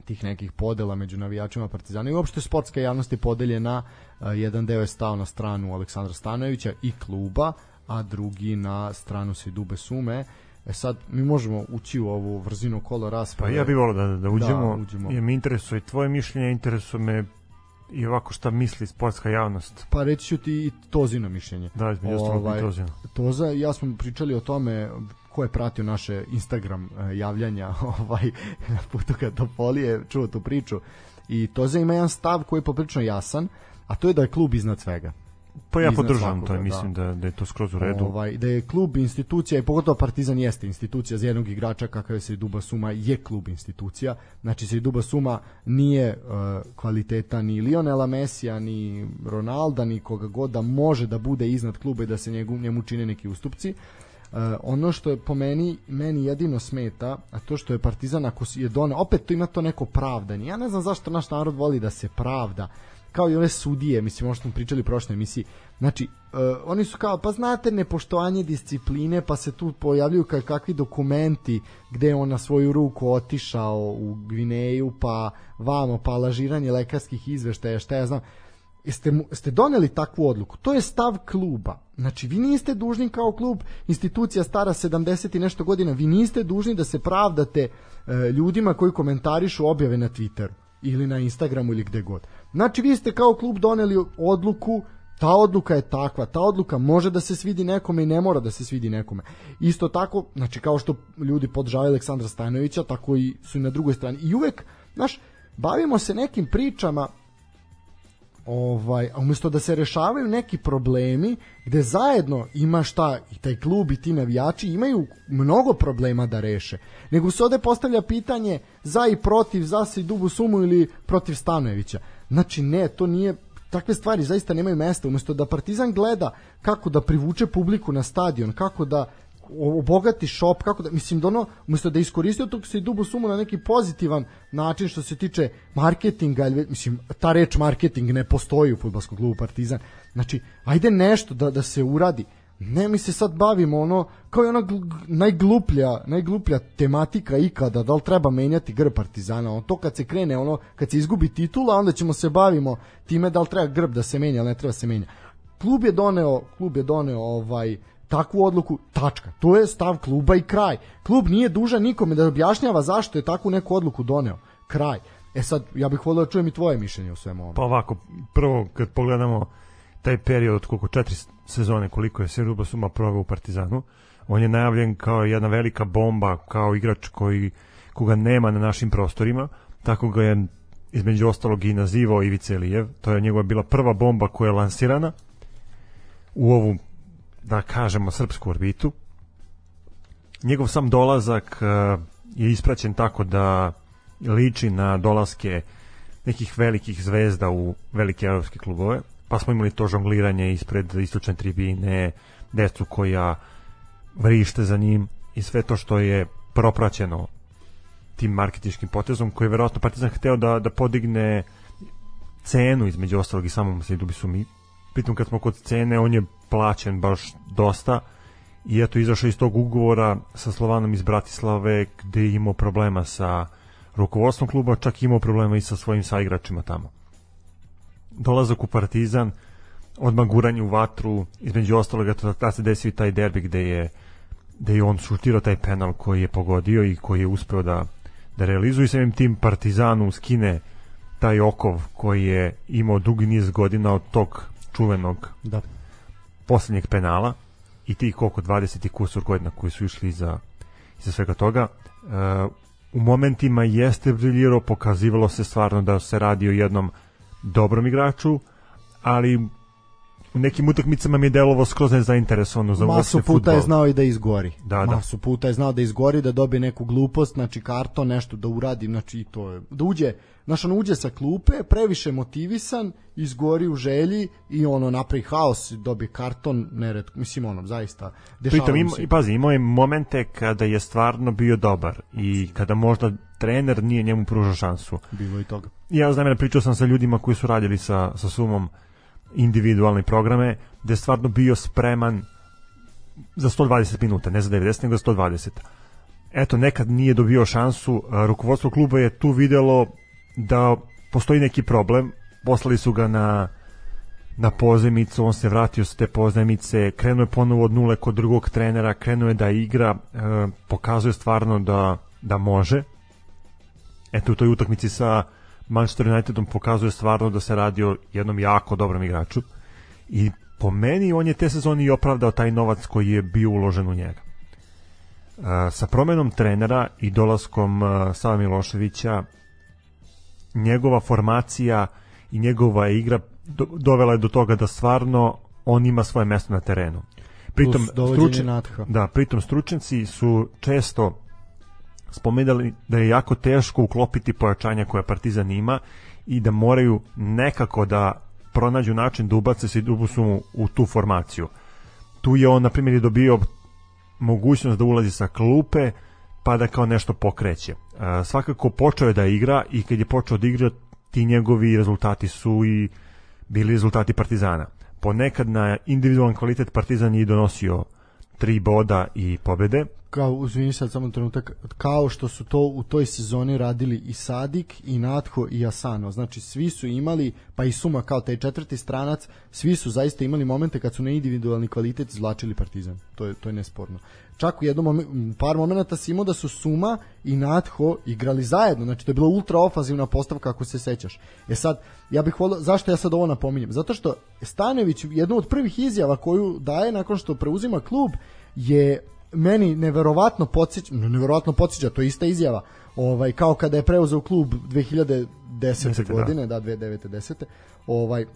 tih nekih podela među navijačima Partizana i uopšte sportska javnost je podeljena jedan deo je stao na stranu Aleksandra Stanojevića i kluba a drugi na stranu Dube Sume E sad, mi možemo ući u ovu vrzinu kola rasprave. Pa ja bih volio da, da uđemo, da, uđemo. jer me interesuje tvoje mišljenje, interesuje me i ovako šta misli sportska javnost. Pa reći ću ti i Tozino mišljenje. Da, između ovaj, Tozino. Toza, ja smo pričali o tome ko je pratio naše Instagram uh, javljanja ovaj, na putu kad Topolije čuo tu priču i Toza ima jedan stav koji je poprično jasan, a to je da je klub iznad svega. Pa ja podržavam to, mislim da. da, da je to skroz u redu. Ovaj, da je klub institucija i pogotovo Partizan jeste institucija za jednog igrača kakav je se Duba Suma je klub institucija. Znači se Duba Suma nije uh, kvaliteta ni Lionela Mesija, ni Ronalda, ni koga god da može da bude iznad kluba i da se njegu, njemu čine neki ustupci. Uh, ono što je po meni meni jedino smeta, a to što je Partizan ako je doneo, opet to ima to neko pravdanje. Ja ne znam zašto naš narod voli da se pravda kao i one sudije, mislim, ono što smo pričali u prošloj emisiji, znači, uh, oni su kao, pa znate, nepoštovanje discipline, pa se tu pojavljuju kao kakvi dokumenti gde on na svoju ruku otišao u Gvineju, pa vamo, pa lažiranje lekarskih izveštaja, šta ja znam. Jeste, ste doneli takvu odluku. To je stav kluba. Znači, vi niste dužni kao klub, institucija stara 70 i nešto godina, vi niste dužni da se pravdate e, ljudima koji komentarišu objave na Twitteru ili na Instagramu ili gde god. Znači, vi ste kao klub doneli odluku Ta odluka je takva, ta odluka može da se svidi nekome i ne mora da se svidi nekome. Isto tako, znači kao što ljudi podržavaju Aleksandra Stajnovića, tako i su i na drugoj strani. I uvek, znaš, bavimo se nekim pričama ovaj, a umesto da se rešavaju neki problemi gde zajedno ima šta i taj klub i ti navijači imaju mnogo problema da reše nego se ovde postavlja pitanje za i protiv za se i dubu sumu ili protiv Stanojevića znači ne to nije takve stvari zaista nemaju mesta. Umesto da Partizan gleda kako da privuče publiku na stadion kako da obogati shop, kako da, mislim da ono, umesto da iskoristio tog se i dubu sumu na neki pozitivan način što se tiče marketinga, ili, mislim, ta reč marketing ne postoji u futbolskom klubu Partizan, znači, ajde nešto da, da se uradi, ne mi se sad bavimo ono kao i ona gl- najgluplja najgluplja tematika ikada da li treba menjati grb Partizana ono to kad se krene ono kad se izgubi titula onda ćemo se bavimo time da li treba grb da se menja ili ne treba se menja klub je doneo klub je doneo ovaj takvu odluku, tačka. To je stav kluba i kraj. Klub nije dužan nikome da objašnjava zašto je takvu neku odluku doneo. Kraj. E sad, ja bih volio da čujem i tvoje mišljenje o svemu ovome. Pa ovako, prvo kad pogledamo taj period od koliko četiri sezone koliko je Seruba Suma proveo u Partizanu, on je najavljen kao jedna velika bomba, kao igrač koji koga nema na našim prostorima, tako ga je između ostalog i nazivao Ivica Elijev, to je njegova bila prva bomba koja je lansirana u ovu da kažemo srpsku orbitu. Njegov sam dolazak uh, je ispraćen tako da liči na dolaske nekih velikih zvezda u velike evropske klubove, pa smo imali to žongliranje ispred istočne tribine, decu koja vrište za njim i sve to što je propraćeno tim marketičkim potezom koji je verovatno Partizan hteo da, da podigne cenu između ostalog i samom Sejdu Bisumi. Pritom kad smo kod cene, on je plaćen baš dosta i eto izašao iz tog ugovora sa Slovanom iz Bratislave gde je imao problema sa rukovodstvom kluba, čak imao problema i sa svojim saigračima tamo. Dolazak u Partizan, odmah guranje u vatru, između ostalog eto da se desio i taj derbi gde je gde je on šutirao taj penal koji je pogodio i koji je uspeo da, da realizuje samim tim Partizanu skine taj okov koji je imao dugi niz godina od tog čuvenog Da. poslednjeg penala i ti koliko 20 i kusur godina koji su išli za iza svega toga uh, u momentima jeste briljirao pokazivalo se stvarno da se radi o jednom dobrom igraču ali u nekim utakmicama mi je delovo skroz nezainteresovano za Masu puta je fudbal. znao i da izgori. Da, da. Masu puta je znao da izgori, da dobije neku glupost, znači karton, nešto da uradi, znači to je. Da uđe, znaš, ono uđe sa klupe, previše motivisan, izgori u želji i ono napravi haos, dobije karton, nered, mislim ono, zaista. Pritom ima, i pazi, imao je momente kada je stvarno bio dobar i kada možda trener nije njemu pružao šansu. Bilo i toga. ja znam da pričao sam sa ljudima koji su radili sa, sa sumom individualne programe, gde je stvarno bio spreman za 120 minuta, ne za 90, nego za 120. Eto, nekad nije dobio šansu, rukovodstvo kluba je tu videlo da postoji neki problem, poslali su ga na na pozemicu, on se vratio sa te pozemice, krenuo je ponovo od nule kod drugog trenera, krenuo je da igra, e, pokazuje stvarno da, da može. Eto u toj utakmici sa Manchester Unitedom pokazuje stvarno da se radi o jednom jako dobrom igraču i po meni on je te sezone i opravdao taj novac koji je bio uložen u njega. E, sa promenom trenera i dolaskom e, Sava Miloševića njegova formacija i njegova igra do, dovela je do toga da stvarno on ima svoje mesto na terenu. Pritom Natha. da, pritom stručnjaci su često spomenuli da je jako teško uklopiti pojačanja koja Partizan ima i da moraju nekako da pronađu način da ubace se Dubusu u tu formaciju. Tu je on, na primjer, dobio mogućnost da ulazi sa klupe pa da kao nešto pokreće. E, svakako počeo je da igra i kad je počeo da igra ti njegovi rezultati su i bili rezultati Partizana. Ponekad na individualan kvalitet Partizan je donosio tri boda i pobede. Kao, uzvini sad samo trenutak, kao što su to u toj sezoni radili i Sadik, i Natho, i Asano. Znači, svi su imali, pa i Suma kao taj četvrti stranac, svi su zaista imali momente kad su na individualni kvalitet izvlačili Partizan. To je, to je nesporno. Čak u jednom momen, par momenata si imao da su Suma i Natho igrali zajedno. Znači, to je bila ultra ofazivna postavka ako se sećaš. E sad, ja bih volio, zašto ja sad ovo napominjem? Zato što Stanević, jednu od prvih izjava koju daje nakon što preuzima klub, je meni neverovatno podsjeća, neverovatno podsjeća, to je ista izjava, ovaj, kao kada je preuzeo klub 2010. 10, godine, da, da 2009. 10. Ovaj,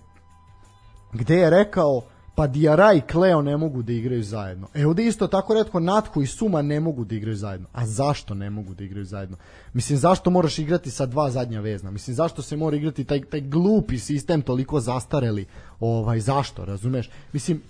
gde je rekao pa Diara i Kleo ne mogu da igraju zajedno. E ovde isto tako redko Natko i Suma ne mogu da igraju zajedno. A zašto ne mogu da igraju zajedno? Mislim, zašto moraš igrati sa dva zadnja vezna? Mislim, zašto se mora igrati taj, taj glupi sistem toliko zastareli? Ovaj, zašto, razumeš? Mislim,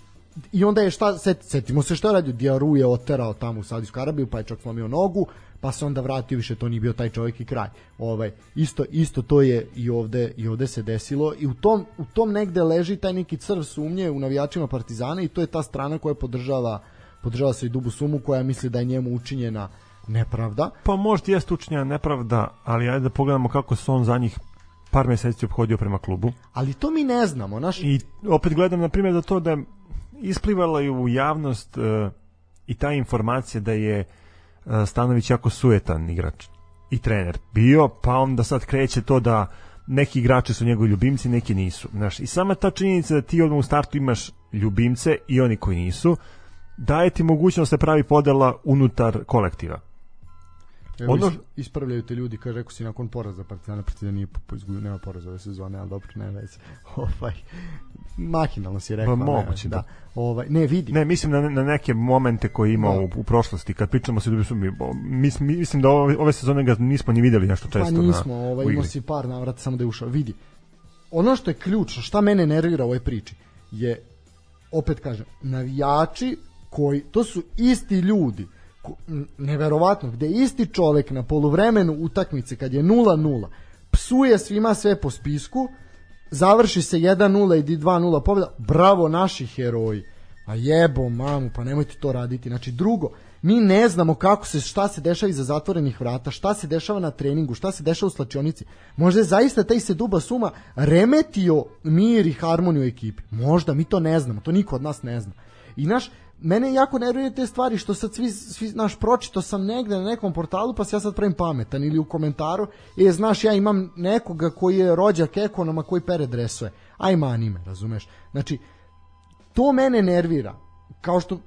i onda je šta, set, setimo se šta je radio, Diaru je oterao tamo u Saudijsku Arabiju, pa je čak slomio nogu, pa se onda vratio više to nije bio taj čovjek i kraj. Ovaj isto isto to je i ovde i ovde se desilo i u tom u tom negde leži taj neki crv sumnje u navijačima Partizana i to je ta strana koja podržava podržava se i Dubu Sumu koja misli da je njemu učinjena nepravda. Pa možda jeste učinjena nepravda, ali ajde da pogledamo kako se on za njih par meseci obhodio prema klubu. Ali to mi ne znamo, naš I opet gledam na primjer da to da isplivala je u javnost uh, i ta informacija da je uh, Stanović jako sujetan igrač i trener bio, pa onda sad kreće to da neki igrači su njegovi ljubimci, neki nisu. Znaš, I sama ta činjenica da ti odmah u startu imaš ljubimce i oni koji nisu, daje ti mogućnost da se pravi podela unutar kolektiva. Evo, ono... ispravljaju te ljudi, kaže, rekao si nakon poraza Partizana, Partizan nije izgubio, nema poraza ove sezone, ali dobro, ne veze. ovaj, mahinalno si rekao. Pa moguće, ne, da. Ovaj, ne, vidi. Ne, mislim na, na neke momente koje ima da. u, u prošlosti, kad pričamo se da mi, mis, mislim da ove, ove sezone ga nismo ni videli nešto često. Pa nismo, na, ovaj, imao si par navrata samo da je ušao. Vidi, ono što je ključno, šta mene nervira u ovoj priči, je, opet kažem, navijači koji, to su isti ljudi, neverovatno, gde isti čovek na poluvremenu utakmice kad je 0-0 psuje svima sve po spisku, završi se 1-0 i 2-0 pobjeda, bravo naši heroji. A jebo mamu, pa nemojte to raditi. Znači drugo, mi ne znamo kako se šta se dešava iza zatvorenih vrata, šta se dešava na treningu, šta se dešava u slačionici. Možda je zaista taj se duba suma remetio mir i harmoniju ekipi. Možda mi to ne znamo, to niko od nas ne zna. I naš mene jako nerviraju te stvari što sad svi, svi naš pročito sam negde na nekom portalu pa se ja sad pravim pametan ili u komentaru e znaš ja imam nekoga koji je rođak ekonoma koji pere dresove. Aj mani me razumeš? Znači to mene nervira. Kao što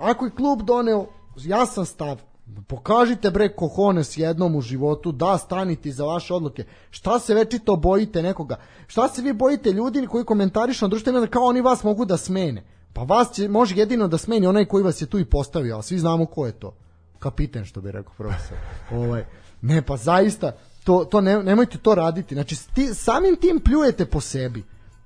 ako je klub doneo jasan stav pokažite bre kohones jednom u životu da stanite za vaše odluke. Šta se večito bojite nekoga? Šta se vi bojite ljudi koji komentarišu na društvenim kao oni vas mogu da smene Pa vas će, može jedino da smeni onaj koji vas je tu i postavio, a svi znamo ko je to. Kapiten, što bi rekao profesor. ovaj, ne, pa zaista, to, to ne, nemojte to raditi. Znači, sti, samim tim pljujete po sebi.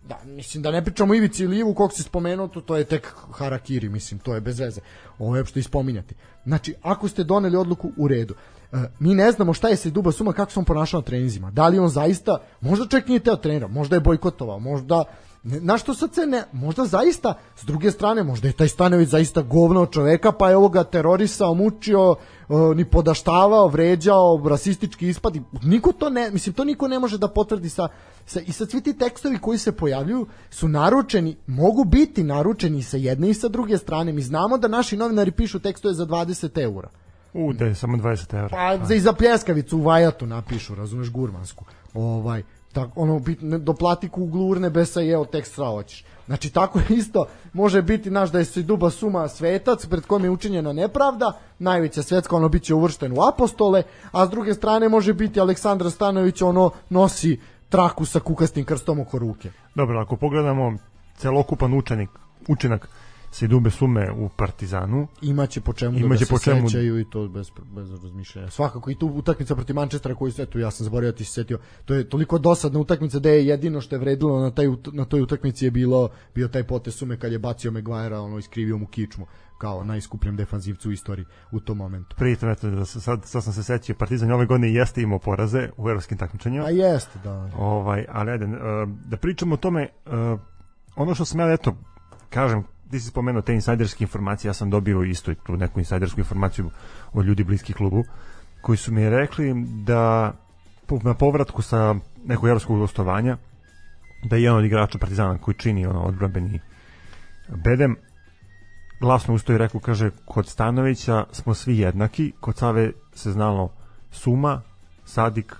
Da, mislim da ne pričamo Ivici ili Ivu kog se spomenuo, to, to je tek harakiri, mislim, to je bez veze. Ovo je što ispominjati. Znači, ako ste doneli odluku u redu, e, mi ne znamo šta je se Duba Suma, kako se on ponašao na treninzima. Da li on zaista, možda čak nije teo trenera, možda je bojkotovao, možda na što sad se ne, možda zaista, s druge strane, možda je taj Stanović zaista govno čoveka, pa je ovoga terorisao, mučio, ni podaštavao, vređao, rasistički ispad, niko to ne, mislim, to niko ne može da potvrdi sa, sa i sad svi ti tekstovi koji se pojavljuju su naručeni, mogu biti naručeni sa jedne i sa druge strane, mi znamo da naši novinari pišu tekstove za 20 eura. U, da je samo 20 eura. Pa, za, i za pljeskavicu u Vajatu napišu, razumeš, gurmansku. Ovaj, tako ono bit doplati kuglu urne besa jeo tekst sva hoćeš. Znači tako isto može biti naš da je se duba suma svetac pred kojim je učinjena nepravda, najveća svetska ono biće uvršten u apostole, a s druge strane može biti Aleksandar Stanović ono nosi traku sa kukastim krstom oko ruke. Dobro, ako pogledamo celokupan učenik, učinak se dube sume u Partizanu. Imaće po čemu da Imaće da po čemu... sećaju i to bez, bez razmišljanja. Svakako i tu utakmica protiv Manchestera koju se, eto, ja sam zaboravio da ti se setio, to je toliko dosadna utakmica da je jedino što je vredilo na, taj, na toj utakmici je bilo bio taj potez sume kad je bacio Maguire ono iskrivio mu kičmu kao najskupljem defanzivcu u istoriji u tom momentu. Pritom, eto, da sad, sad sam se sećao, Partizan ove godine jeste imao poraze u evropskim takmičenjima. A jeste, da. Ovaj, ali ajde, da pričamo o tome, ono što sam ja, eto, kažem, ti si spomenuo te insajderske informacije, ja sam dobio isto tu neku insajdersku informaciju od ljudi bliskih klubu, koji su mi rekli da na povratku sa nekog evropskog gostovanja, da je jedan od igrača Partizana koji čini ono odbrambeni bedem, glasno ustoji rekao, kaže, kod Stanovića smo svi jednaki, kod Save se znalo Suma, Sadik,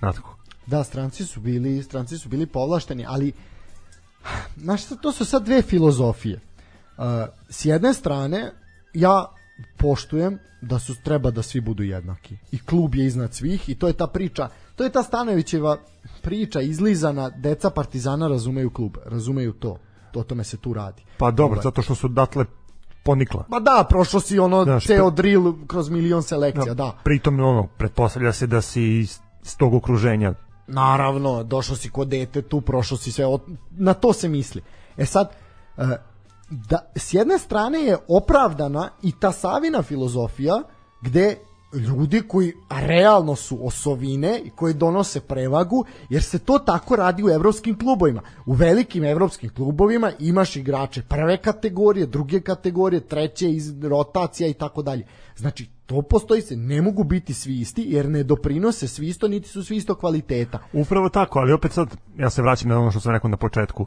Natko. Da, stranci su bili, stranci su bili povlašteni, ali znaš, to su sad dve filozofije. S jedne strane, ja poštujem da su treba da svi budu jednaki. I klub je iznad svih i to je ta priča, to je ta Stanovićeva priča izlizana, deca Partizana razumeju klub, razumeju to. O tome se tu radi. Pa dobro, ovaj. zato što su datle ponikla. Ma da, prošlo si ono da, ceo drill kroz milion selekcija, da. da. Pritom ono, pretpostavlja se da si iz, tog okruženja. Naravno, došao si kod dete, tu prošao si sve, na to se misli. E sad, uh, da, s jedne strane je opravdana i ta Savina filozofija gde ljudi koji realno su osovine i koji donose prevagu, jer se to tako radi u evropskim klubovima. U velikim evropskim klubovima imaš igrače prve kategorije, druge kategorije, treće iz rotacija i tako dalje. Znači, to postoji se, ne mogu biti svi isti, jer ne doprinose svi isto, niti su svi isto kvaliteta. Upravo tako, ali opet sad, ja se vraćam na ono što sam rekao na početku,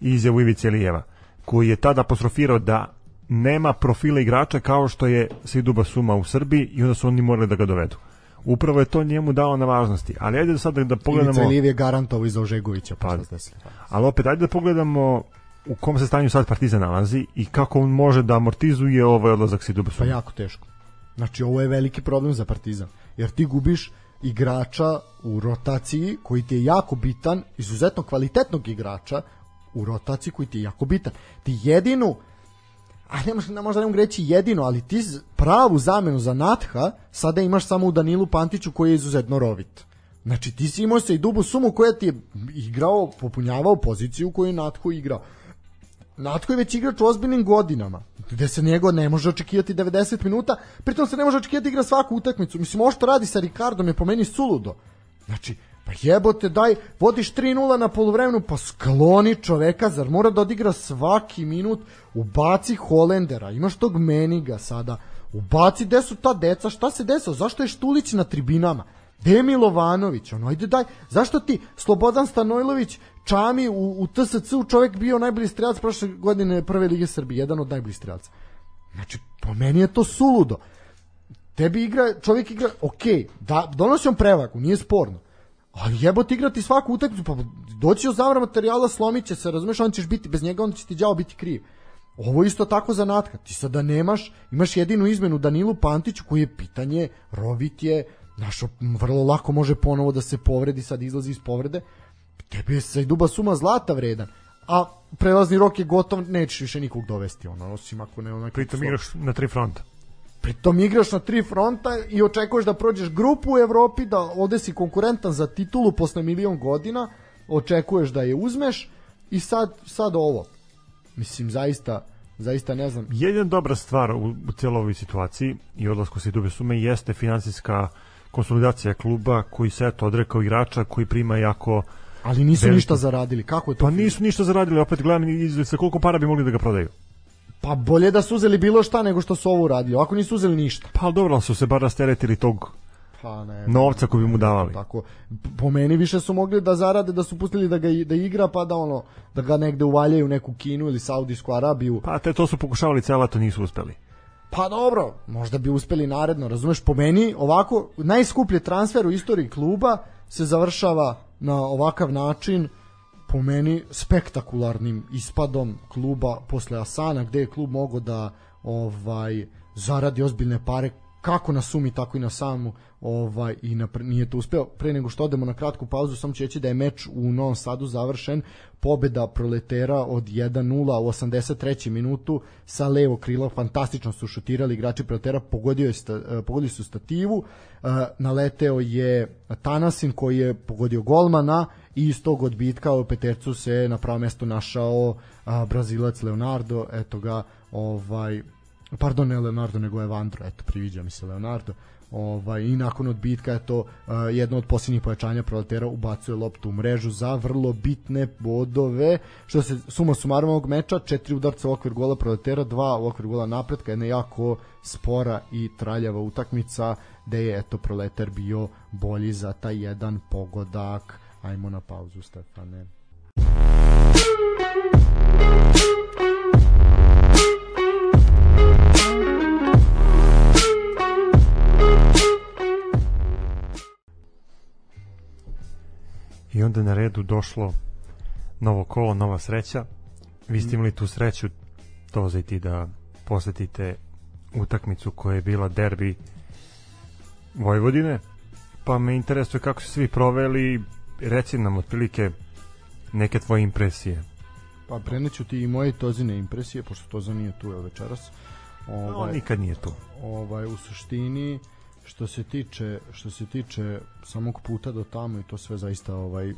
izjavu Ivice Lijeva koji je tada apostrofirao da nema profila igrača kao što je Siduba Suma u Srbiji i onda su oni morali da ga dovedu. Upravo je to njemu dao na važnosti. Ali ajde sad da, da pogledamo... Ivica je garantovo iza Ožegovića. Pa, pa, ali opet, ajde da pogledamo u kom se stanju sad Partizan nalazi i kako on može da amortizuje ovaj odlazak Siduba Suma. Pa jako teško. Znači, ovo je veliki problem za Partizan. Jer ti gubiš igrača u rotaciji koji ti je jako bitan, izuzetno kvalitetnog igrača u rotaciji koji ti je jako bitan. Ti jedinu a ne možda, možda ne mogu reći jedino, ali ti pravu zamenu za Natha sada imaš samo u Danilu Pantiću koji je izuzetno rovit. Znači ti si imao se i Dubu Sumu koja ti je igrao, popunjavao poziciju koju je Natho igrao. Natko je već igrač u ozbiljnim godinama, gde se njego ne može očekivati 90 minuta, pritom se ne može očekivati igra svaku utakmicu. Mislim, ovo što radi sa Ricardom je po meni suludo. Znači, Pa jebote, daj, vodiš 3-0 na polovremenu, pa skloni čoveka, zar mora da odigra svaki minut, ubaci Holendera, imaš tog Meniga sada, ubaci gde su ta deca, šta se desilo, zašto je Štulić na tribinama, gde je Milovanović, ono, ajde daj, zašto ti Slobodan Stanojlović Čami u, u TSC-u čovek bio najbolji strelac prošle godine Prve lige Srbije, jedan od najboljih strelaca. Znači, po meni je to suludo. Tebi igra, čovjek igra, ok, da, donosi on prevagu, nije sporno Ali jebote igrati svaku utakmicu, pa doći od zavra materijala, slomiće se, razumeš, on ćeš biti, bez njega on će ti đavo biti kriv. Ovo isto tako za Natka. Ti sada nemaš, imaš jedinu izmenu Danilu Pantiću koji je pitanje, rovit je, našo, vrlo lako može ponovo da se povredi, sad izlazi iz povrede. Tebi je sa duba suma zlata vredan. A prelazni rok je gotov, nećeš više nikog dovesti, ono, osim ako ne. Pritom igraš na tri fronta. Pritom igraš na tri fronta i očekuješ da prođeš grupu u Evropi, da ovde si konkurentan za titulu posle milion godina, očekuješ da je uzmeš i sad, sad ovo. Mislim, zaista, zaista ne znam. Jedna dobra stvar u, u cijeloj ovoj situaciji i odlasku se dube sume jeste finansijska konsolidacija kluba koji se eto odrekao igrača koji prima jako Ali nisu veliki... ništa zaradili. Kako je to? Pa nisu ništa zaradili, opet gledam iz koliko para bi mogli da ga prodaju. Pa bolje da su uzeli bilo šta nego što su ovo uradili. Ovako nisu uzeli ništa. Pa dobro, su se bar rasteretili tog pa ne, novca koji bi mu davali. Tako, po meni više su mogli da zarade da su pustili da ga da igra pa da ono da ga negde uvaljaju neku Kinu ili Saudijsku Arabiju. Pa te to su pokušavali celo to nisu uspeli. Pa dobro, možda bi uspeli naredno, razumeš, po meni ovako najskuplji transfer u istoriji kluba se završava na ovakav način po meni spektakularnim ispadom kluba posle Asana gde je klub mogao da ovaj zaradi ozbiljne pare kako na sumi tako i na samu ovaj i na, nije to uspeo. Pre nego što odemo na kratku pauzu samo ću reći da je meč u Novom Sadu završen. Pobeda proletera od 1-0 u 83. minutu sa levo krila fantastično su šutirali igrači proletera pogodio je sta, eh, pogodili su stativu. Eh, naleteo je Tanasin koji je pogodio golmana i iz tog odbitka u petercu se na pravo mesto našao Brazilac Leonardo eto ga ovaj pardon ne Leonardo nego Evandro eto priviđa mi se Leonardo ovaj, i nakon odbitka je to uh, jedno od posljednjih pojačanja proletera ubacuje loptu u mrežu za vrlo bitne bodove. Što se suma sumarom ovog meča četiri udarca u okvir gola proletera dva u okvir gola napretka jedna jako spora i traljava utakmica gde je eto proletar bio bolji za taj jedan pogodak ajmo na pauzu Stefane I onda na redu došlo novo kolo, nova sreća. Vi ste imali tu sreću to i ti da posetite utakmicu koja je bila derbi Vojvodine. Pa me interesuje kako su svi proveli, reci nam otprilike neke tvoje impresije. Pa preneću ti i moje tozine impresije, pošto Toza nije tu je večeras. Ovaj, no, nikad nije tu. Ovaj, u suštini, što se tiče što se tiče samog puta do tamo i to sve zaista ovaj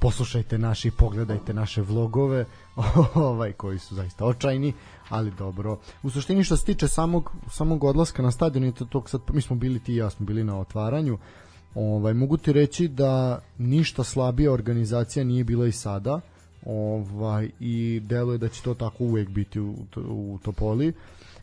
poslušajte naši pogledajte naše vlogove ovaj koji su zaista očajni ali dobro u suštini što se tiče samog samog odlaska na stadion i to tog sad mi smo bili ti i ja smo bili na otvaranju ovaj mogu ti reći da ništa slabija organizacija nije bila i sada ovaj i deluje da će to tako uvek biti u, u Topoli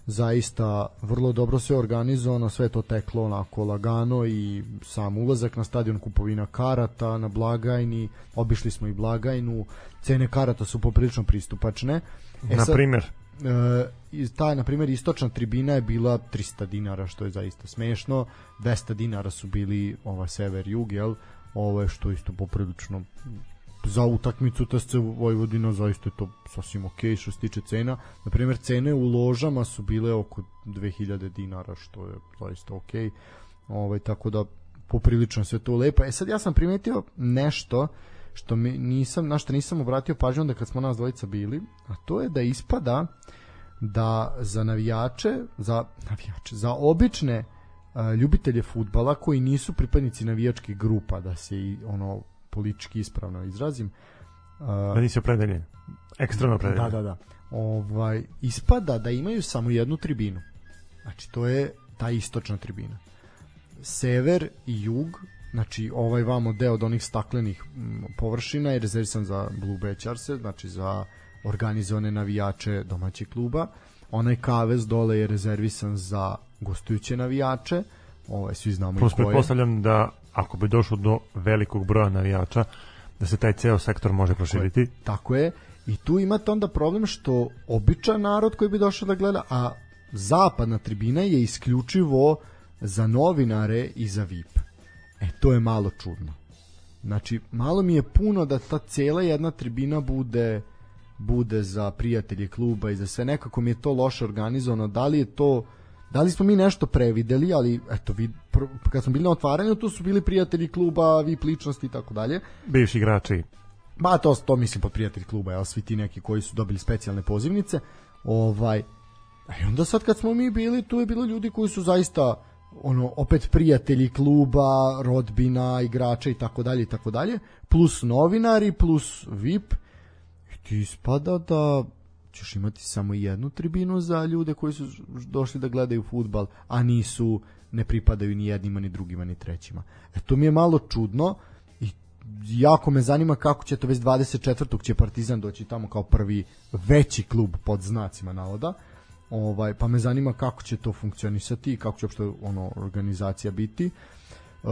zaista vrlo dobro sve organizovano, sve to teklo onako lagano i sam ulazak na stadion kupovina karata na blagajni, obišli smo i blagajnu, cene karata su poprilično pristupačne. E na primjer? E, ta, na primjer, istočna tribina je bila 300 dinara, što je zaista smešno, 200 dinara su bili ova sever-jug, jel? Ovo je što isto poprilično za utakmicu TSC Vojvodina zaista je to sasvim ok što se tiče cena. Na primjer, cene u ložama su bile oko 2000 dinara, što je zaista ok. Ovaj, tako da poprilično sve to lepo. E sad ja sam primetio nešto što mi nisam, na što nisam obratio pažnju onda kad smo nas dvojica bili, a to je da ispada da za navijače, za navijače, za obične uh, ljubitelje futbala koji nisu pripadnici navijačkih grupa, da se i ono politički ispravno izrazim. Uh, da nisi opredeljen. Ekstremno opredeljen. Da, da, da. Ovaj, ispada da imaju samo jednu tribinu. Znači, to je ta istočna tribina. Sever i jug, znači ovaj vamo deo od onih staklenih površina je rezervisan za Blue Bečarse, znači za organizovane navijače domaćeg kluba. Onaj kavez dole je rezervisan za gostujuće navijače. Ovaj, svi znamo Plus, i koje. Pretpostavljam da ako bi došlo do velikog broja navijača, da se taj ceo sektor može proširiti. Tako je, tako je. I tu imate onda problem što običan narod koji bi došao da gleda, a zapadna tribina je isključivo za novinare i za VIP. E, to je malo čudno. Znači, malo mi je puno da ta cela jedna tribina bude bude za prijatelje kluba i za sve. Nekako mi je to loše organizovano. Da li je to Da li smo mi nešto prevideli, ali eto, pr, kad smo bili na otvaranju, tu su bili prijatelji kluba, vi ličnosti i tako dalje. Bivši igrači. Ba, to, to mislim pod prijatelji kluba, jel, svi ti neki koji su dobili specijalne pozivnice. Ovaj, I onda sad kad smo mi bili, tu je bilo ljudi koji su zaista ono opet prijatelji kluba, rodbina, igrača i tako dalje i tako dalje, plus novinari, plus VIP. I ti ispada da ćeš imati samo jednu tribinu za ljude koji su došli da gledaju futbal, a nisu, ne pripadaju ni jednima, ni drugima, ni trećima. E to mi je malo čudno i jako me zanima kako će to već 24. će Partizan doći tamo kao prvi veći klub pod znacima navoda. Ovaj pa me zanima kako će to funkcionisati i kako će uopšte ono organizacija biti. Uh,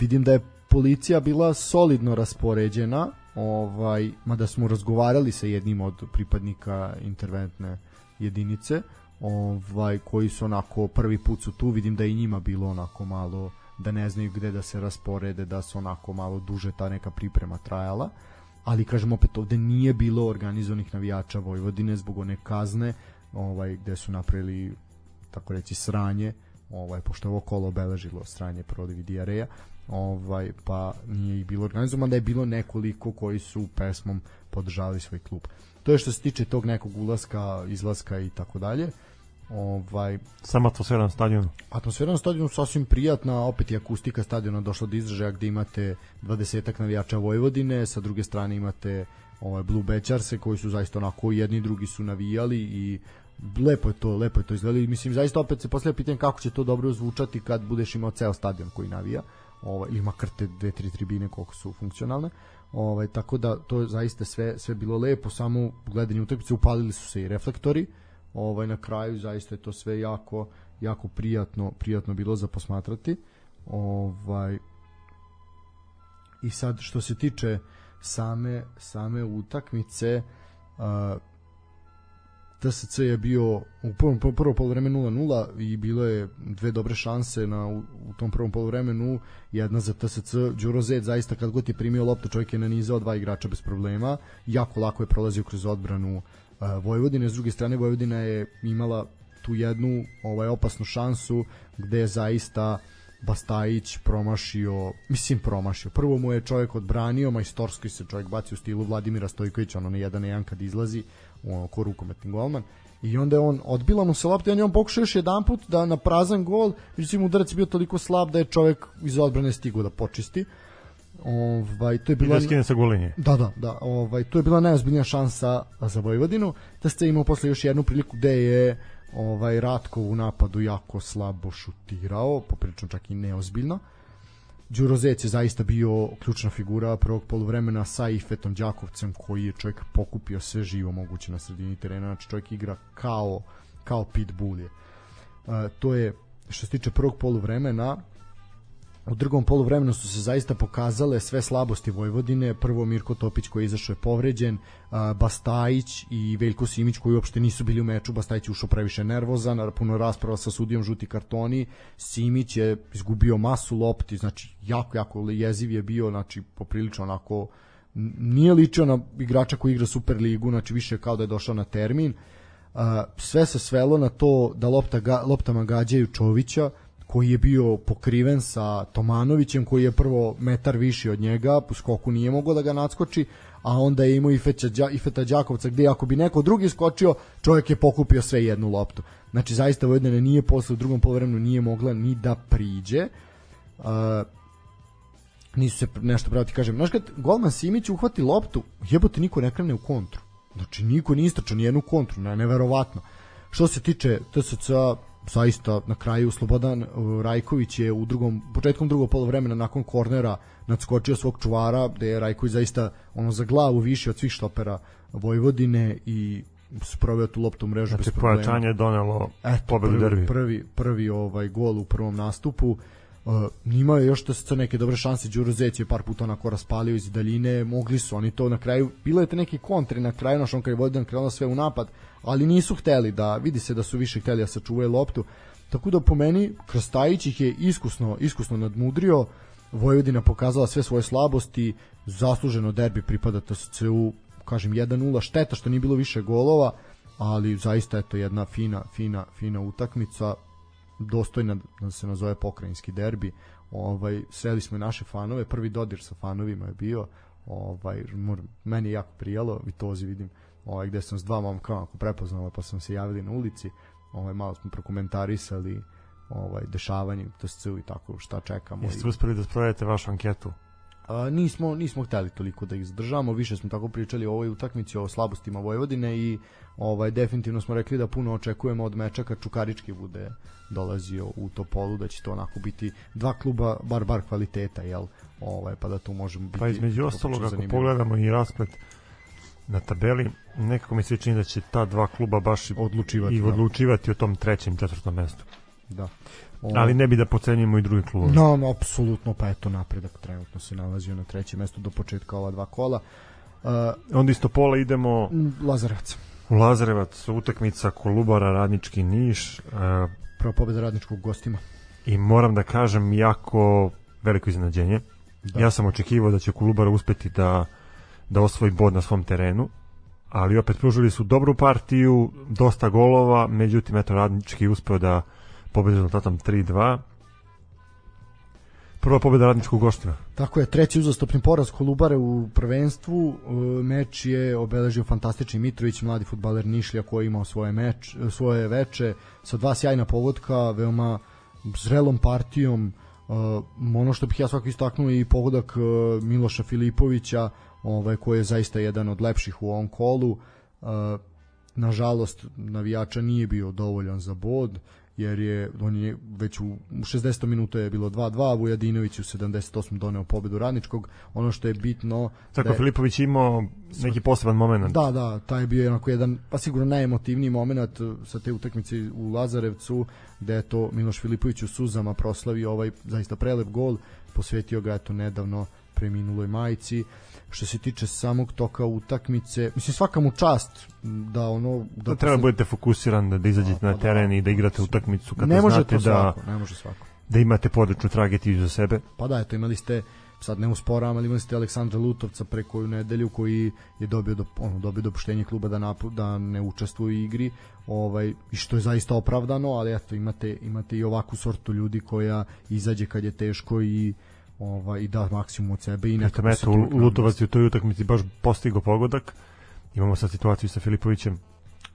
vidim da je policija bila solidno raspoređena ovaj, mada smo razgovarali sa jednim od pripadnika interventne jedinice, ovaj, koji su onako prvi put su tu, vidim da i njima bilo onako malo da ne znaju gde da se rasporede, da su onako malo duže ta neka priprema trajala, ali kažem opet ovde nije bilo organizovanih navijača Vojvodine zbog one kazne, ovaj gde su napravili tako reći sranje, ovaj pošto ovo kolo obeležilo sranje prodivi dijareja, ovaj pa nije ih bilo organizovano da je bilo nekoliko koji su pesmom podržavali svoj klub. To je što se tiče tog nekog ulaska, izlaska i tako dalje. Ovaj sam atmosfera na stadionu. Atmosfera na stadionu sasvim prijatna, opet i akustika stadiona došla do izražaja gde imate 20 navijača Vojvodine, sa druge strane imate ovaj Blue Bečarse koji su zaista onako jedni drugi su navijali i lepo je to, lepo je to izgledalo i mislim zaista opet se postavlja pitanje kako će to dobro zvučati kad budeš imao ceo stadion koji navija ovaj, ili makar te dve, tri tribine koliko su funkcionalne. Ovaj, tako da to je zaista sve, sve bilo lepo, samo u gledanju utakmice upalili su se i reflektori. Ovaj, na kraju zaista je to sve jako, jako prijatno, prijatno bilo za posmatrati. Ovaj, I sad što se tiče same same utakmice, uh, TSC je bio u prvom, prvo polovreme 0-0 i bilo je dve dobre šanse na, u, u tom prvom polovremenu, jedna za TSC, Đuro Zed zaista kad god je primio loptu čovjek je nanizao dva igrača bez problema, jako lako je prolazio kroz odbranu uh, Vojvodine, s druge strane Vojvodina je imala tu jednu ovaj opasnu šansu gde je zaista Bastajić promašio, mislim promašio. Prvo mu je čovjek odbranio, majstorski se čovjek baci u stilu Vladimira Stojkovića, ono na jedan na jedan kad izlazi, ko rukometni golman i onda je on odbila mu se lopta i on je on pokušao još jedan put da na prazan gol međutim udarac je bio toliko slab da je čovjek iz odbrane stigao da počisti ovaj to je bila da sa golinje. Da, da, da, ovaj to je bila najozbiljnija šansa za Vojvodinu. Da ste imao posle još jednu priliku gde je ovaj Ratko u napadu jako slabo šutirao, poprilično čak i neozbiljno. Uh, Đuro Zec je zaista bio ključna figura prvog poluvremena sa Ifetom Đakovcem koji je čovjek pokupio sve živo moguće na sredini terena, znači čovjek igra kao, kao pitbull je. Uh, to je što se tiče prvog poluvremena, u drugom poluvremenu su se zaista pokazale sve slabosti Vojvodine. Prvo Mirko Topić koji je izašao je povređen, Bastajić i Veljko Simić koji uopšte nisu bili u meču. Bastajić je ušao previše nervozan, puno rasprava sa sudijom žuti kartoni. Simić je izgubio masu lopti, znači jako, jako jeziv je bio, znači poprilično onako nije ličio na igrača koji igra Super ligu, znači više kao da je došao na termin. sve se svelo na to da lopta loptama gađaju Čovića, koji je bio pokriven sa Tomanovićem koji je prvo metar viši od njega, po skoku nije mogao da ga nadskoči, a onda je imao i Feta, i Feta Đakovca gde ako bi neko drugi skočio, čovjek je pokupio sve jednu loptu. Znači zaista Vojvodina nije posle u drugom poluvremenu nije mogla ni da priđe. Uh, nisu se nešto praviti kažem. Znaš kad golman Simić uhvati loptu, jebote niko ne krene u kontru. Znači niko ne istrača ni jednu kontru, ne, neverovatno. Što se tiče TSC zaista na kraju Slobodan uh, Rajković je u drugom početkom drugog poluvremena nakon kornera nadskočio svog čuvara gde je Rajković zaista ono za glavu više od svih štopera Vojvodine i sproveo tu loptu u mrežu znači, bez problema. pojačanje je donelo pobedu prvi, prvi, prvi ovaj gol u prvom nastupu. Uh, imao je još to se neke dobre šanse Đuro Zec je par puta onako raspalio iz daljine mogli su oni to na kraju bilo je te neki kontri na kraju našom kad je Vojvodina krenuo sve u napad ali nisu hteli da vidi se da su više hteli da sačuvaju loptu. Tako da po meni Krstajić ih je iskusno, iskusno nadmudrio Vojvodina pokazala sve svoje slabosti zasluženo derbi pripada TSC-u kažem 1-0 šteta što nije bilo više golova ali zaista je to jedna fina, fina, fina utakmica dostojna da se nazove pokrajinski derbi ovaj sreli smo i naše fanove prvi dodir sa fanovima je bio ovaj meni je jako prijalo Vitozi vidim ovaj, gde sam s dva momka onako prepoznala pa sam se javili na ulici ovaj, malo smo prokomentarisali ovaj, dešavanje u TSC-u i tako šta čekamo. Jeste uspeli da sprovedete vašu anketu? A, nismo, nismo hteli toliko da ih zadržamo, više smo tako pričali o ovoj utakmici, o slabostima Vojvodine i ovaj, definitivno smo rekli da puno očekujemo od meča kad Čukarički bude dolazio u Topolu, da će to onako biti dva kluba, bar bar kvaliteta, jel? Ovaj, pa da tu možemo biti... Pa između ostalog, ako pogledamo i rasplet na tabeli, nekako mi se čini da će ta dva kluba baš odlučivati, i da. odlučivati o tom trećem, četvrtom mestu. Da. Ali ne bi da pocenjujemo i drugi klubove. No, no, apsolutno, pa eto napredak trenutno se nalazio na trećem mestu do početka ova dva kola. Uh, Onda isto pola idemo Lazarevac. U Lazarevac, utakmica Kolubara, Radnički Niš. Uh, Prva pobeda Radničkog gostima. I moram da kažem, jako veliko iznenađenje. Da. Ja sam očekivao da će Kolubara uspeti da da osvoji bod na svom terenu, ali opet pružili su dobru partiju, dosta golova, međutim, eto, Radnički uspeo da pobedi rezultatom 3-2. Prva pobeda radničkog gostima. Tako je, treći uzastopni poraz Kolubare u prvenstvu. E, meč je obeležio fantastični Mitrović, mladi futbaler Nišlja koji imao svoje, meč, svoje veče sa dva sjajna pogodka, veoma zrelom partijom. Uh, ono što bih ja svako istaknuo i pogodak uh, Miloša Filipovića ovaj koji je zaista jedan od lepših u ovom kolu. Nažalost navijača nije bio dovoljan za bod jer je on je već u 60 minuta je bilo 2-2, Vujadinović u 78 doneo pobedu Radničkog. Ono što je bitno Tako da je, Filipović imao neki poseban moment. Da, da, taj je bio onako jedan pa sigurno najemotivniji moment uh, sa te utakmice u Lazarevcu gde je to Miloš Filipović u suzama proslavio ovaj zaista prelep gol, posvetio ga eto nedavno preminuloj majici. Što se tiče samog toka utakmice, mislim svaka mu čast da ono da, da treba posle... budete fokusiran da, da izađete da, na pa teren da, i da igrate utakmicu kada ne može znate da svako, ne može svako. Da imate područnu tragediju za sebe. Pa da, eto imali ste sad ne usporavam, ali imali ste Aleksandra Lutovca pre koju nedelju koji je dobio do, ono, dobio dopuštenje kluba da, napu, da ne učestvuje u igri ovaj, i što je zaista opravdano, ali eto imate, imate i ovakvu sortu ljudi koja izađe kad je teško i ovaj, i da maksimum od sebe i nekako eto, Lutovac je u toj utakmici baš postigao pogodak imamo sad situaciju sa Filipovićem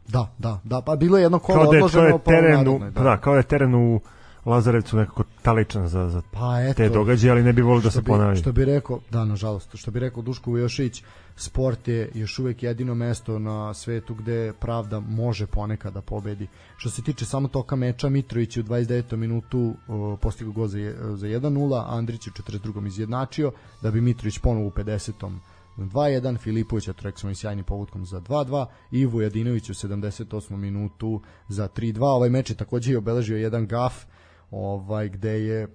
da, da, da, pa bilo je jedno kolo kao da je, odloženo pa terenu, da. Pa da, kao da je teren u Lazarevcu nekako taličan za, za pa eto, te događaje, ali ne bi volio da se ponavi. Što bi rekao, da, nažalost, što bi rekao Duško Vujošić, sport je još uvek jedino mesto na svetu gde pravda može ponekad da pobedi. Što se tiče samo toka meča, Mitrović je u 29. minutu postigao gol za, za 1-0, Andrić je u 42. izjednačio, da bi Mitrović ponovo u 50. 2-1, Filipović smo sjajnim povutkom za 2-2 i Vujadinović u 78. minutu za 3-2. Ovaj meč je takođe obeležio jedan gaf ovaj gde je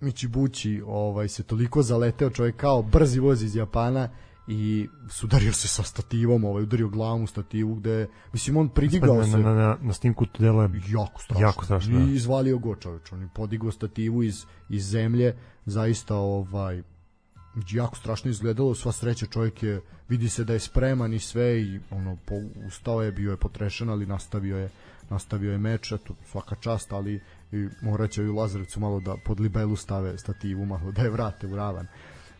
Michibuchi ovaj se toliko zaleteo čovjek kao brzi voz iz Japana i sudario se sa stativom, ovaj udario glavom u stativu gde mislim on pridigao se na, na, na snimku to delo je jako strašno. Jako strašno. I da. izvalio go čovjek, on je podigao stativu iz iz zemlje, zaista ovaj jako strašno izgledalo, sva sreća čovjek je vidi se da je spreman i sve i ono po, ustao je, bio je potrešan, ali nastavio je nastavio je meč, eto, svaka čast, ali i morat će i u Lazarevcu malo da pod libelu stave stativu, malo da je vrate u ravan.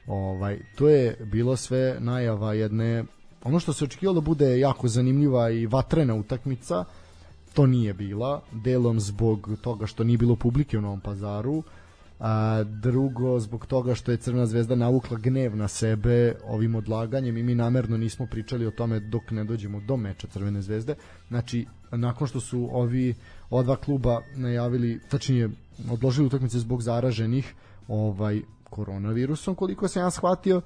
Ovaj, to je bilo sve najava jedne ono što se očekivalo da bude jako zanimljiva i vatrena utakmica, to nije bila, delom zbog toga što nije bilo publike u Novom pazaru, a drugo zbog toga što je Crvena zvezda navukla gnev na sebe ovim odlaganjem i mi namerno nismo pričali o tome dok ne dođemo do meča Crvene zvezde. Znači, nakon što su ovi ova dva kluba najavili, tačnije odložili utakmice zbog zaraženih ovaj koronavirusom, koliko sam ja shvatio,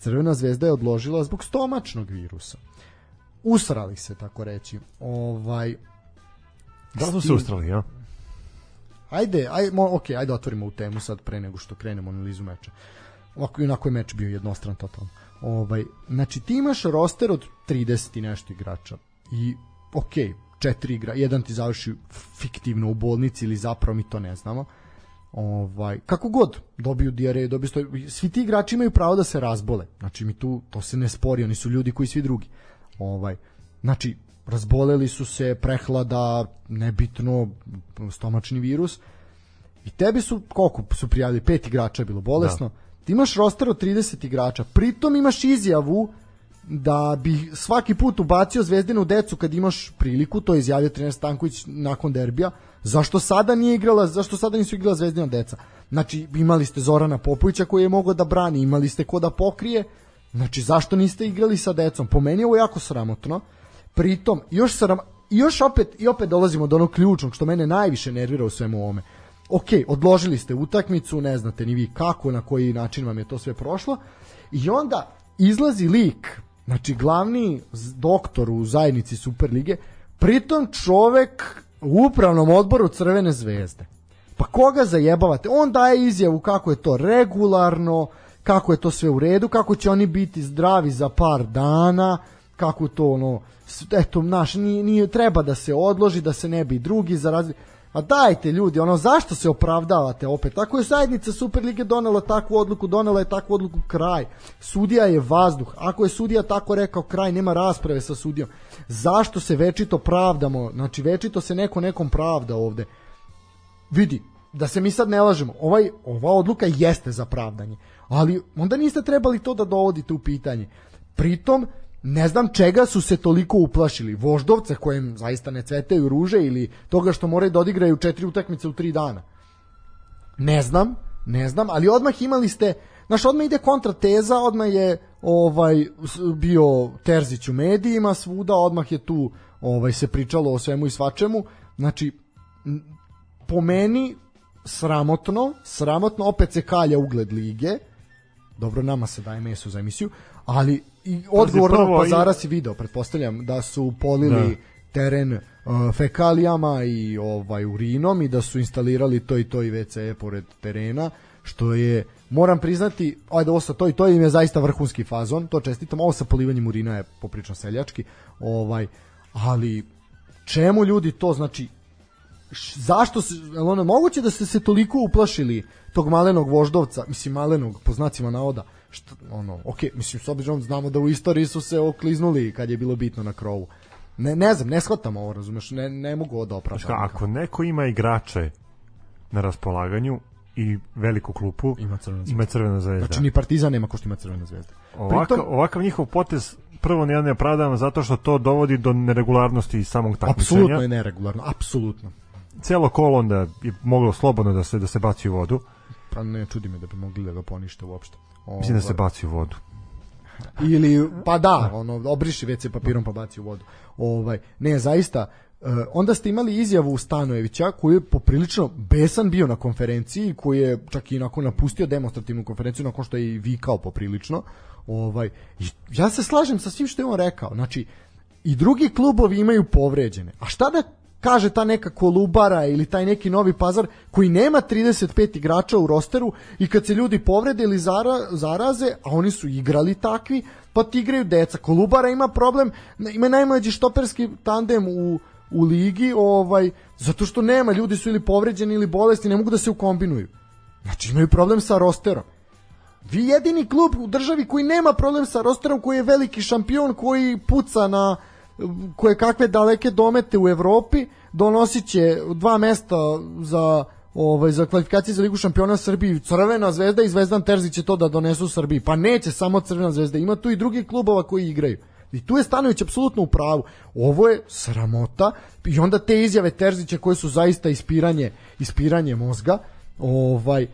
Crvena zvezda je odložila zbog stomačnog virusa. Usrali se, tako reći. Ovaj, da smo se usrali, ja? Ajde, aj, mo, ok, ajde otvorimo u temu sad pre nego što krenemo analizu meča. Ovako, onako je meč bio jednostran totalno. Ovaj, znači, ti imaš roster od 30 i nešto igrača. I, ok, četiri igra, jedan ti završi fiktivno u bolnici ili zapravo mi to ne znamo. Ovaj, kako god dobiju dijareju, dobiju stoj, svi ti igrači imaju pravo da se razbole. Znači mi tu to se ne spori, oni su ljudi koji svi drugi. Ovaj, znači razboleli su se, prehlada, nebitno, stomačni virus. I tebi su, koliko su prijavili, pet igrača je bilo bolesno. Da. Ti imaš roster od 30 igrača, pritom imaš izjavu da bi svaki put ubacio Zvezdinu decu kad imaš priliku, to je izjavio trener Stanković nakon derbija, zašto sada nije igrala, zašto sada nisu igrala Zvezdina deca? Znači, imali ste Zorana Popovića koji je mogao da brani, imali ste ko da pokrije, znači zašto niste igrali sa decom? Po meni je ovo jako sramotno. Pritom, još sram, još opet, i opet dolazimo do onog ključnog što mene najviše nervira u svemu ovome. Ok, odložili ste utakmicu, ne znate ni vi kako, na koji način vam je to sve prošlo, i onda izlazi lik Znači, glavni doktor u zajednici Superlige, pritom čovek u upravnom odboru Crvene zvezde. Pa koga zajebavate? On daje izjavu kako je to regularno, kako je to sve u redu, kako će oni biti zdravi za par dana, kako to ono, eto, naš, nije, nije, treba da se odloži, da se ne bi drugi zarazili. A dajte ljudi, ono zašto se opravdavate opet? Tako je zajednica Superlige donela takvu odluku, donela je takvu odluku kraj. Sudija je vazduh. Ako je sudija tako rekao kraj, nema rasprave sa sudijom. Zašto se večito pravdamo? Znači večito se neko nekom pravda ovde. Vidi, da se mi sad ne lažemo, ovaj, ova odluka jeste za pravdanje. Ali onda niste trebali to da dovodite u pitanje. Pritom, ne znam čega su se toliko uplašili. Voždovce kojem zaista ne cvetaju ruže ili toga što moraju da odigraju četiri utakmice u tri dana. Ne znam, ne znam, ali odmah imali ste, znaš, odmah ide kontrateza, odmah je ovaj bio Terzić u medijima svuda, odmah je tu ovaj se pričalo o svemu i svačemu. Znači po meni sramotno, sramotno opet se kalja ugled lige. Dobro, nama se daje meso za emisiju, ali i odgovor prvo i- pazara si video, pretpostavljam da su polili Da. teren uh, fekalijama i ovaj urinom i da su instalirali to i to i WC pored terena, što je moram priznati, ajde ovo sa to i to im je zaista vrhunski fazon, to čestitam, ovo sa polivanjem urina je poprično seljački, ovaj, ali čemu ljudi to znači š- zašto se, jel ono, moguće da ste se toliko uplašili tog malenog voždovca, mislim malenog, po znacima navoda, što, ono, ok, mislim, s obzirom znamo da u istoriji su se okliznuli kad je bilo bitno na krovu. Ne, ne znam, ne shvatam ovo, razumeš, ne, ne mogu ovo da opravdam. Kao, ako neko ima igrače na raspolaganju i veliku klupu, Ima crvena zvezda. ima crvena zvezda. Znači, ni Partizan nema ko što ima crvena zvezda. Ovakav, Pritom- ovakav njihov potez prvo ne ja ne opravdavam zato što to dovodi do neregularnosti samog takmičenja. Apsolutno je neregularno, apsolutno. Celo kolo onda je moglo slobodno da se da se baci u vodu. Pa ne čudi me da bi mogli da ga ponište uopšte. Mislim da se Ovaj. baci u vodu. ili pa da, ono obriši WC papirom pa baci u vodu. Ovaj ne, zaista e, onda ste imali izjavu Stanojevića koji je poprilično besan bio na konferenciji, koji je čak i nakon napustio demonstrativnu konferenciju nakon što je i vikao poprilično. Ovaj ja se slažem sa svim što je on rekao. Znači i drugi klubovi imaju povređene. A šta da kaže ta neka Kolubara ili taj neki novi pazar koji nema 35 igrača u rosteru i kad se ljudi povrede ili zara, zaraze, a oni su igrali takvi, pa ti igraju deca. Kolubara ima problem, ima najmlađi štoperski tandem u, u ligi, ovaj, zato što nema, ljudi su ili povređeni ili bolesni, ne mogu da se ukombinuju. Znači imaju problem sa rosterom. Vi jedini klub u državi koji nema problem sa rosterom, koji je veliki šampion, koji puca na koje kakve daleke domete u Evropi, donosit će dva mesta za ovaj za kvalifikacije za Ligu šampiona Srbiji, Crvena zvezda i Zvezdan Terzić će to da donesu Srbiji. Pa neće samo Crvena zvezda, ima tu i drugih klubova koji igraju. I tu je Stanović apsolutno u pravu. Ovo je sramota i onda te izjave Terzića koje su zaista ispiranje, ispiranje mozga, ovaj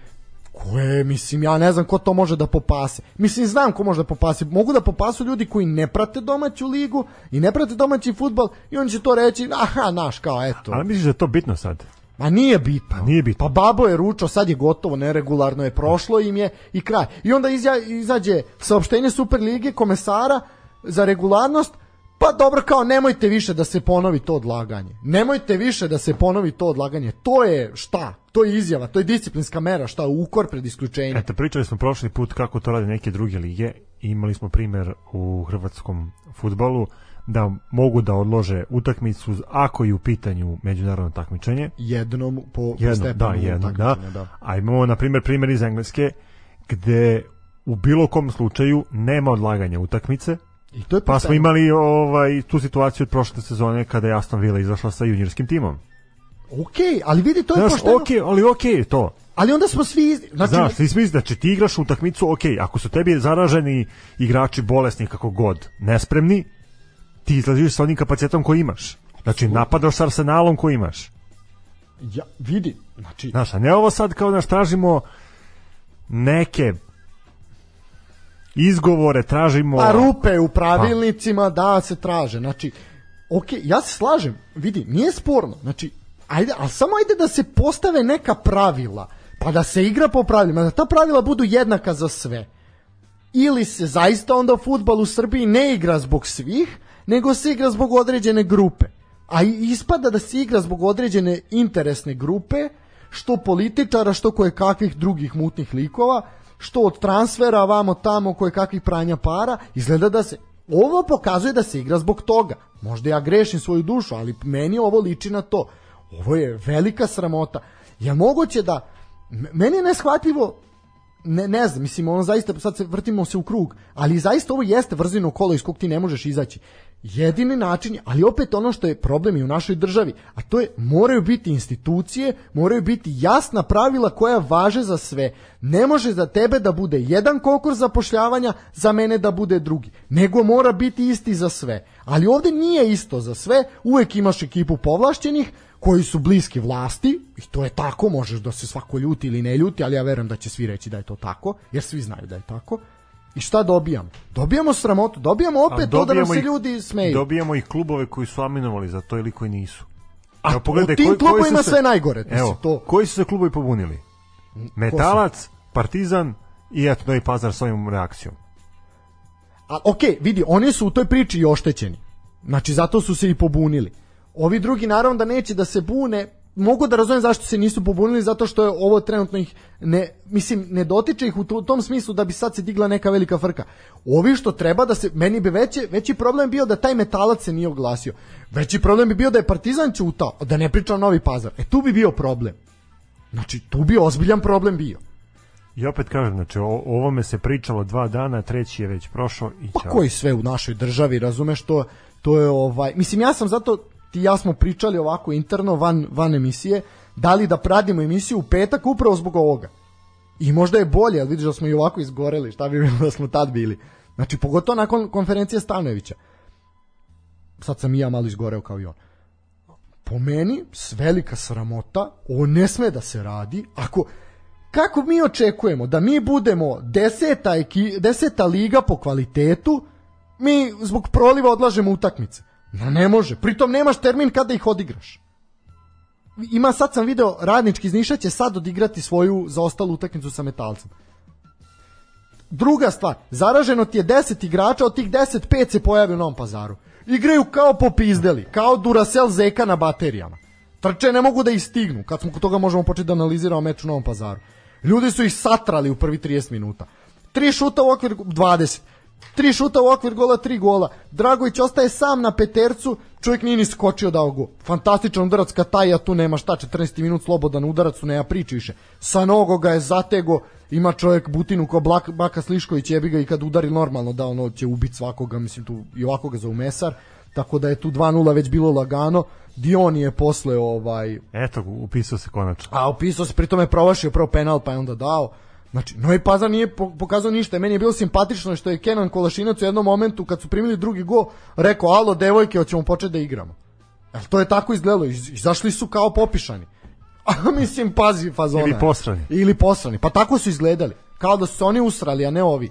koje, mislim, ja ne znam ko to može da popase. Mislim, znam ko može da popase. Mogu da popasu ljudi koji ne prate domaću ligu i ne prate domaći futbal i on će to reći, aha, naš, kao, eto. Ali misliš da je to bitno sad? Ma nije bitno. nije bitno. Pa babo je ručao, sad je gotovo, neregularno je, prošlo im je i kraj. I onda izađe saopštenje Superlige, komesara za regularnost, pa dobro kao nemojte više da se ponovi to odlaganje. Nemojte više da se ponovi to odlaganje. To je šta? To je izjava, to je disciplinska mera, šta? Ukor pred isključenjem. Eto, pričali smo prošli put kako to rade neke druge lige. Imali smo primer u hrvatskom futbalu da mogu da odlože utakmicu ako je u pitanju međunarodno takmičenje. Jednom po, po Jedno, stepenu da, jedno, da. da. A imamo, na primjer, primjer iz Engleske, gde u bilo kom slučaju nema odlaganja utakmice, I to je pa smo imali ovaj, tu situaciju od prošle sezone kada je Aston Villa izašla sa juniorskim timom. Okej, ali vidi, to je Znaš, pošteno. okej, ali okej to. Ali onda smo svi... iz- Znači, Znaš, ti smisli, znači ti igraš utakmicu, ok, ako su tebi zaraženi igrači bolesni kako god, nespremni, ti izlaziš sa onim kapacitetom koji imaš. Znači, napadaš sa arsenalom koji imaš. ja, vidi, znači, Znaš, a ne ovo sad kao da tražimo neke izgovore, tražimo... Pa rupe u pravilnicima da se traže. Znači, ok, ja se slažem, vidi, nije sporno. Znači, ajde, ali samo ajde da se postave neka pravila, pa da se igra po pravilima, da ta pravila budu jednaka za sve. Ili se zaista onda futbal u Srbiji ne igra zbog svih, nego se igra zbog određene grupe. A ispada da se igra zbog određene interesne grupe, što političara, što koje kakvih drugih mutnih likova, što od transfera vamo tamo koje kakvih pranja para, izgleda da se ovo pokazuje da se igra zbog toga. Možda ja grešim svoju dušu, ali meni ovo liči na to. Ovo je velika sramota. Je moguće da meni je neshvatljivo ne, ne znam, mislim, ono zaista, sad se vrtimo se u krug, ali zaista ovo jeste vrzino kolo iz kog ti ne možeš izaći. Jedini način, ali opet ono što je problem i u našoj državi, a to je, moraju biti institucije, moraju biti jasna pravila koja važe za sve. Ne može za tebe da bude jedan konkurs zapošljavanja, za mene da bude drugi. Nego mora biti isti za sve. Ali ovde nije isto za sve, uvek imaš ekipu povlašćenih, koji su bliski vlasti, i to je tako, možeš da se svako ljuti ili ne ljuti, ali ja verujem da će svi reći da je to tako, jer svi znaju da je tako. I šta dobijamo? Dobijamo sramotu, dobijamo opet to da nam se ljudi smeju. Dobijamo ih klubove koji su aminovali za to ili koji nisu. A evo, pogledaj, u tim koji, klubovima sve najgore. Evo, to... koji su se klubovi pobunili? Metalac, Partizan i eto Novi Pazar s ovim reakcijom. A, ok, vidi, oni su u toj priči i oštećeni. Znači, zato su se i pobunili. Ovi drugi naravno da neće da se bune, mogu da razumem zašto se nisu pobunili zato što je ovo trenutno ih ne mislim ne dotiče ih u tom smislu da bi sad se digla neka velika frka. Ovi što treba da se meni bi veći veći problem bio da taj metalac se nije oglasio. Veći problem bi bio da je Partizan ćutao, da ne priča Novi Pazar. E tu bi bio problem. Znači tu bi ozbiljan problem bio. I opet kažem, znači o ovome se pričalo dva dana, treći je već prošao i Pa koji sve u našoj državi, razumeš to, to je ovaj, mislim ja sam zato ti ja smo pričali ovako interno van, van emisije, da li da pradimo emisiju u petak upravo zbog ovoga. I možda je bolje, ali vidiš da smo i ovako izgoreli, šta bi bilo da smo tad bili. Znači, pogotovo nakon konferencije Stanojevića. Sad sam i ja malo izgoreo kao i on. Po meni, velika sramota, ovo ne sme da se radi, ako, kako mi očekujemo da mi budemo deseta, eki, deseta liga po kvalitetu, mi zbog proliva odlažemo utakmice. No ne može. Pritom nemaš termin kada ih odigraš. Ima sad sam video radnički iz Niša će sad odigrati svoju zaostalu utakmicu sa metalcem. Druga stvar, zaraženo ti je 10 igrača, od tih 10 5 se pojavi u Novom pazaru. Igraju kao popizdeli, kao Duracell Zeka na baterijama. Trče ne mogu da ih stignu, kad smo kod toga možemo početi da analiziramo meč u Novom pazaru. Ljudi su ih satrali u prvi 30 minuta. Tri šuta u okvir 20. Tri šuta u okvir gola, tri gola. Dragović ostaje sam na petercu, čovjek nije ni skočio dao go. Fantastičan udarac Kataja, tu nema šta, 14. minut slobodan udarac, tu nema priče više. Sa nogo ga je zatego, ima čovjek butinu ko Blak, Baka Slišković, jebi ga i kad udari normalno da ono će ubiti svakoga, mislim tu i ovako ga za umesar. Tako da je tu 2-0 već bilo lagano. Dion je posle ovaj... Eto, upisao se konačno. A upisao se, pritom je provašio prvo penal pa je onda dao. Znači, Novi Pazar nije pokazao ništa. Meni je bilo simpatično što je Kenan Kolašinac u jednom momentu kad su primili drugi go rekao, alo devojke, hoćemo početi da igramo. Jel to je tako izgledalo? Izašli su kao popišani. A mislim, pazi fazona. Ili posrani. Ili posrani. Pa tako su izgledali. Kao da su se oni usrali, a ne ovi.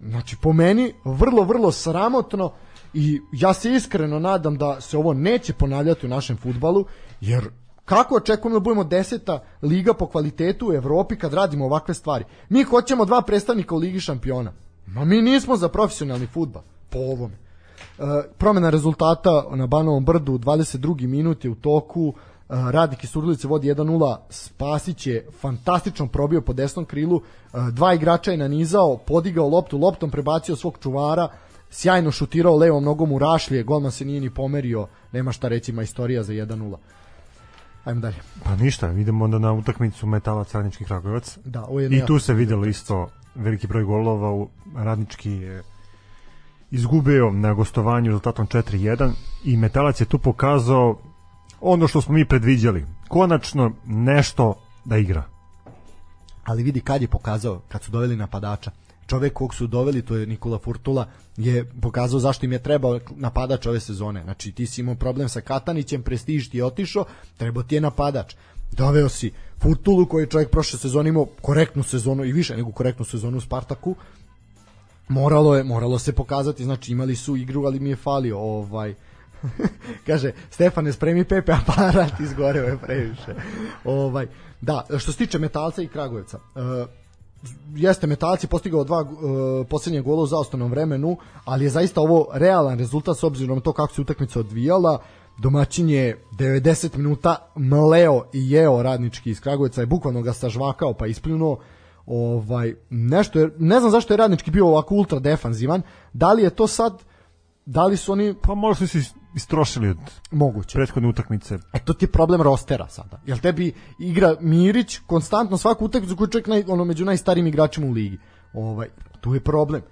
Znači, po meni, vrlo, vrlo sramotno i ja se iskreno nadam da se ovo neće ponavljati u našem futbalu, jer Kako očekujemo da budemo deseta liga po kvalitetu u Evropi kad radimo ovakve stvari? Mi hoćemo dva predstavnika u Ligi šampiona. Ma mi nismo za profesionalni futbal po ovome. E, promena rezultata na Banovom brdu 22. minut je u toku e, Radnik iz Surdulice vodi 1-0 Spasić je fantastično probio po desnom krilu e, dva igrača je nanizao podigao loptu, loptom prebacio svog čuvara sjajno šutirao levom nogom u rašlje golman se nije ni pomerio nema šta reći majstorija za 1-0 Ajmo dalje. Pa ništa, idemo onda na utakmicu Metalac Radnički Kragujevac. Da, I tu se videlo isto veliki broj golova u Radnički je izgubio na gostovanju rezultatom 4-1 i Metalac je tu pokazao ono što smo mi predviđali. Konačno nešto da igra. Ali vidi kad je pokazao, kad su doveli napadača čovek kog su doveli, to je Nikola Furtula, je pokazao zašto im je trebao napadač ove sezone. Znači ti si imao problem sa Katanićem, prestiž ti je otišao, trebao ti je napadač. Doveo si Furtulu koji je čovjek prošle sezone imao korektnu sezonu i više nego korektnu sezonu u Spartaku. Moralo je, moralo se pokazati, znači imali su igru, ali mi je falio ovaj kaže Stefane spremi Pepe aparat izgoreo je previše. Ovaj da, što se tiče Metalca i Kragujevca. Uh, jeste Metalac je postigao dva uh, poslednje gola u zaostanom vremenu, ali je zaista ovo realan rezultat s obzirom na to kako se utakmica odvijala. Domaćin je 90 minuta mleo i jeo radnički iz Kragujevca, je bukvalno ga stažvakao pa ispljunuo. Ovaj, nešto je, ne znam zašto je radnički bio ovako ultra defanzivan, da li je to sad da li su oni pa možda su istrošili od moguće prethodne utakmice. E to ti je problem rostera sada. Jel tebi igra Mirić konstantno svaku utakmicu koju čovjek naj, ono među najstarijim igračima u ligi. Ovaj tu je problem.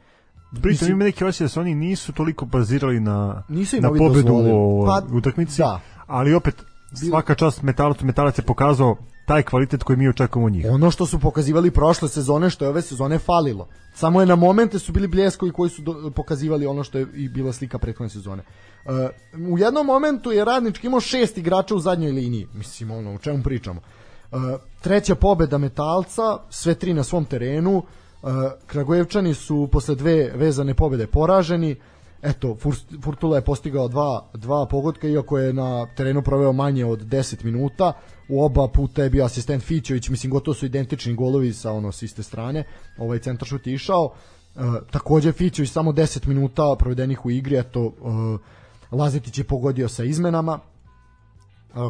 Pritom ima neki osjećaj da se oni nisu toliko bazirali na, nisu na pobedu u pa, utakmici, da. ali opet svaka čast metalac, metalac je pokazao taj kvalitet koji mi očekujemo od njih. Ono što su pokazivali prošle sezone, što je ove sezone falilo. Samo je na momente su bili bljeskovi koji su do, pokazivali ono što je i bila slika prethodne sezone. Uh, u jednom momentu je Radnički imao šest igrača u zadnjoj liniji. Mislim, ono, o čemu pričamo. Uh, treća pobeda Metalca, sve tri na svom terenu. Kragujevčani su posle dve vezane pobede poraženi. Eto, Furtula je postigao dva, dva pogodka, iako je na terenu proveo manje od 10 minuta. U oba puta je bio asistent Fićović, mislim gotovo su identični golovi sa ono s iste strane. Ovaj centar šut je išao. E, takođe Fićović samo 10 minuta provedenih u igri, eto e, Lazetić je pogodio sa izmenama.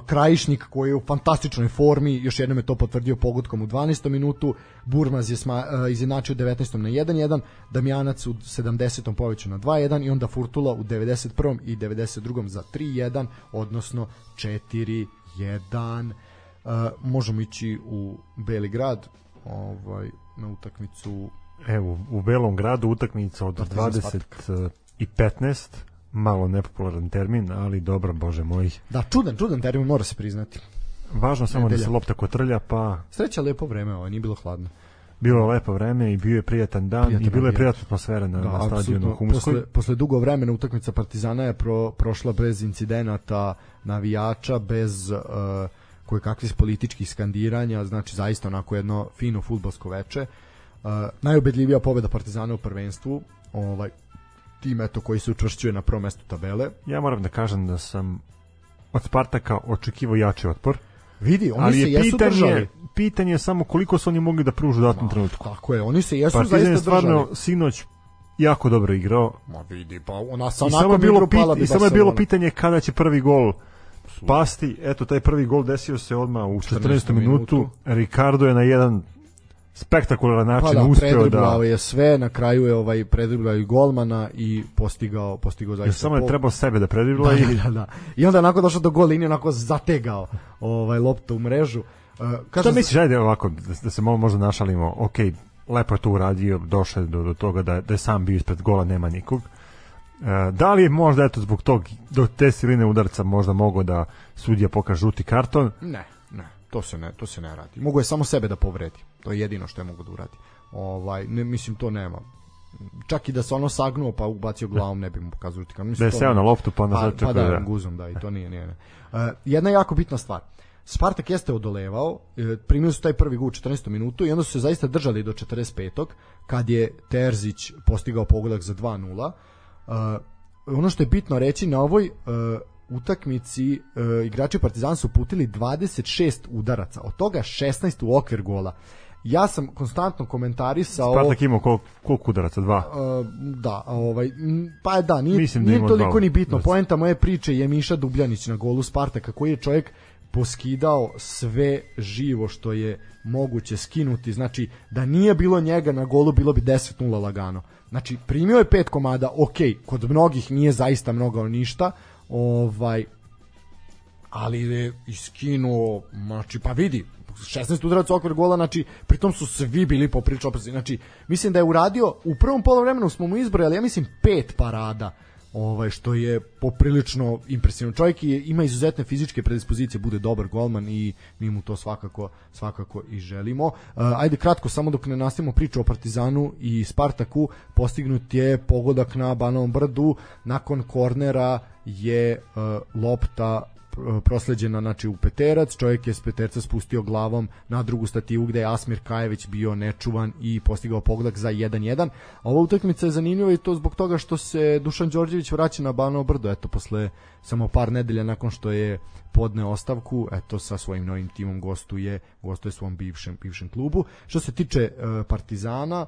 Krajišnik koji je u fantastičnoj formi, još jednom je to potvrdio pogodkom u 12. minutu, Burmaz je sma, izjednačio 19. na 1-1, Damjanac u 70. povećao na 2-1 i onda Furtula u 91. i 92. za 3-1, odnosno 4-1. Uh, možemo ići u Beli grad ovaj, na utakmicu Evo, u Belom gradu utakmica od 20 i 15 malo nepopularan termin, ali dobro, bože moj. Da, čudan, čudan termin, mora se priznati. Važno samo Nedelja. da se lopta kotrlja, pa... Sreća lepo vreme, ovo nije bilo hladno. Bilo je lepo vreme i bio je prijatan dan prijatan i bilo je prijatna atmosfera na, da, na stadionu Humskoj. Posle, posle dugo vremena utakmica Partizana je pro, prošla bez incidenata navijača, bez uh, koje kakvih političkih skandiranja, znači zaista onako jedno fino futbolsko veče. Uh, najubedljivija pobeda Partizana u prvenstvu, ovaj tim eto koji se učvršćuje na prvom mestu tabele. Ja moram da kažem da sam od Spartaka očekivao jači otpor. Vidi, oni ali se jesu pitanje, držali. Pitanje je samo koliko su oni mogli da pružu u datom trenutku. Tako je, oni se jesu Partizan zaista je stvarno držali. sinoć jako dobro igrao. Ma vidi, pa ona sa je bilo, pit, i samo je bilo pitanje kada će prvi gol pasti. Eto, taj prvi gol desio se odmah u 14. 14. minutu. Ricardo je na jedan spektakularan način pa da, uspeo da je sve na kraju je ovaj predriblao i golmana i postigao postigao zaista. samo je trebao sebe da predribla da, i da, da. I onda nakon došao do gol linije onako zategao ovaj loptu u mrežu. Uh, Šta misliš ajde ovako da, da se možda našalimo. Ok, lepo je to uradio, došao do, do toga da, da je sam bio ispred gola, nema nikog. Uh, da li je možda eto zbog tog do te siline udarca možda mogao da sudija pokaže žuti karton? Ne, ne, to se ne, to se ne radi. Mogu je samo sebe da povredi. To je jedino što je mogu da uradi. Ovaj, ne, mislim, to nema. Čak i da se ono sagnuo pa ubacio glavom ne bi mu pokazao rutika. Mislim, da je seo na loptu pa na pa, pa da, da, guzom, da, i to nije, nije. Ne. Uh, jedna jako bitna stvar. Spartak jeste odolevao, e, primili su taj prvi gol u 14. minutu i onda su se zaista držali do 45. kad je Terzić postigao pogodak za 2-0. Uh, ono što je bitno reći na ovoj uh, utakmici uh, igrači Partizana su putili 26 udaraca, od toga 16 u okvir gola ja sam konstantno komentarisao Spartak ima koliko, koliko udaraca, dva? Uh, da, ovaj, pa da, nije, Mislim da nije toliko dva. ni bitno. Poenta moje priče je Miša Dubljanić na golu Spartaka, koji je čovjek poskidao sve živo što je moguće skinuti. Znači, da nije bilo njega na golu, bilo bi 10-0 lagano. Znači, primio je pet komada, ok, kod mnogih nije zaista mnogo ništa, ovaj, ali je iskinuo, znači, pa vidi, 16 udaraca okvir gola, znači pritom su svi bili poprilično oprezni. Znači mislim da je uradio u prvom poluvremenu smo mu izbrojali ja mislim pet parada ovaj što je poprilično impresivno. Čovjek je, ima izuzetne fizičke predispozicije, bude dobar golman i mi mu to svakako svakako i želimo. Uh, ajde kratko samo dok ne nastavimo priču o Partizanu i Spartaku, postignut je pogodak na Banovom brdu nakon kornera je uh, lopta prosleđena znači u peterac, čovjek je s peterca spustio glavom na drugu stativu gde je Asmir Kajević bio nečuvan i postigao pogodak za 1-1. Ova utakmica je zanimljiva i to zbog toga što se Dušan Đorđević vraća na Banovo brdo, eto posle samo par nedelja nakon što je podne ostavku, eto sa svojim novim timom gostuje, gostuje svom bivšem bivšem klubu. Što se tiče uh, Partizana,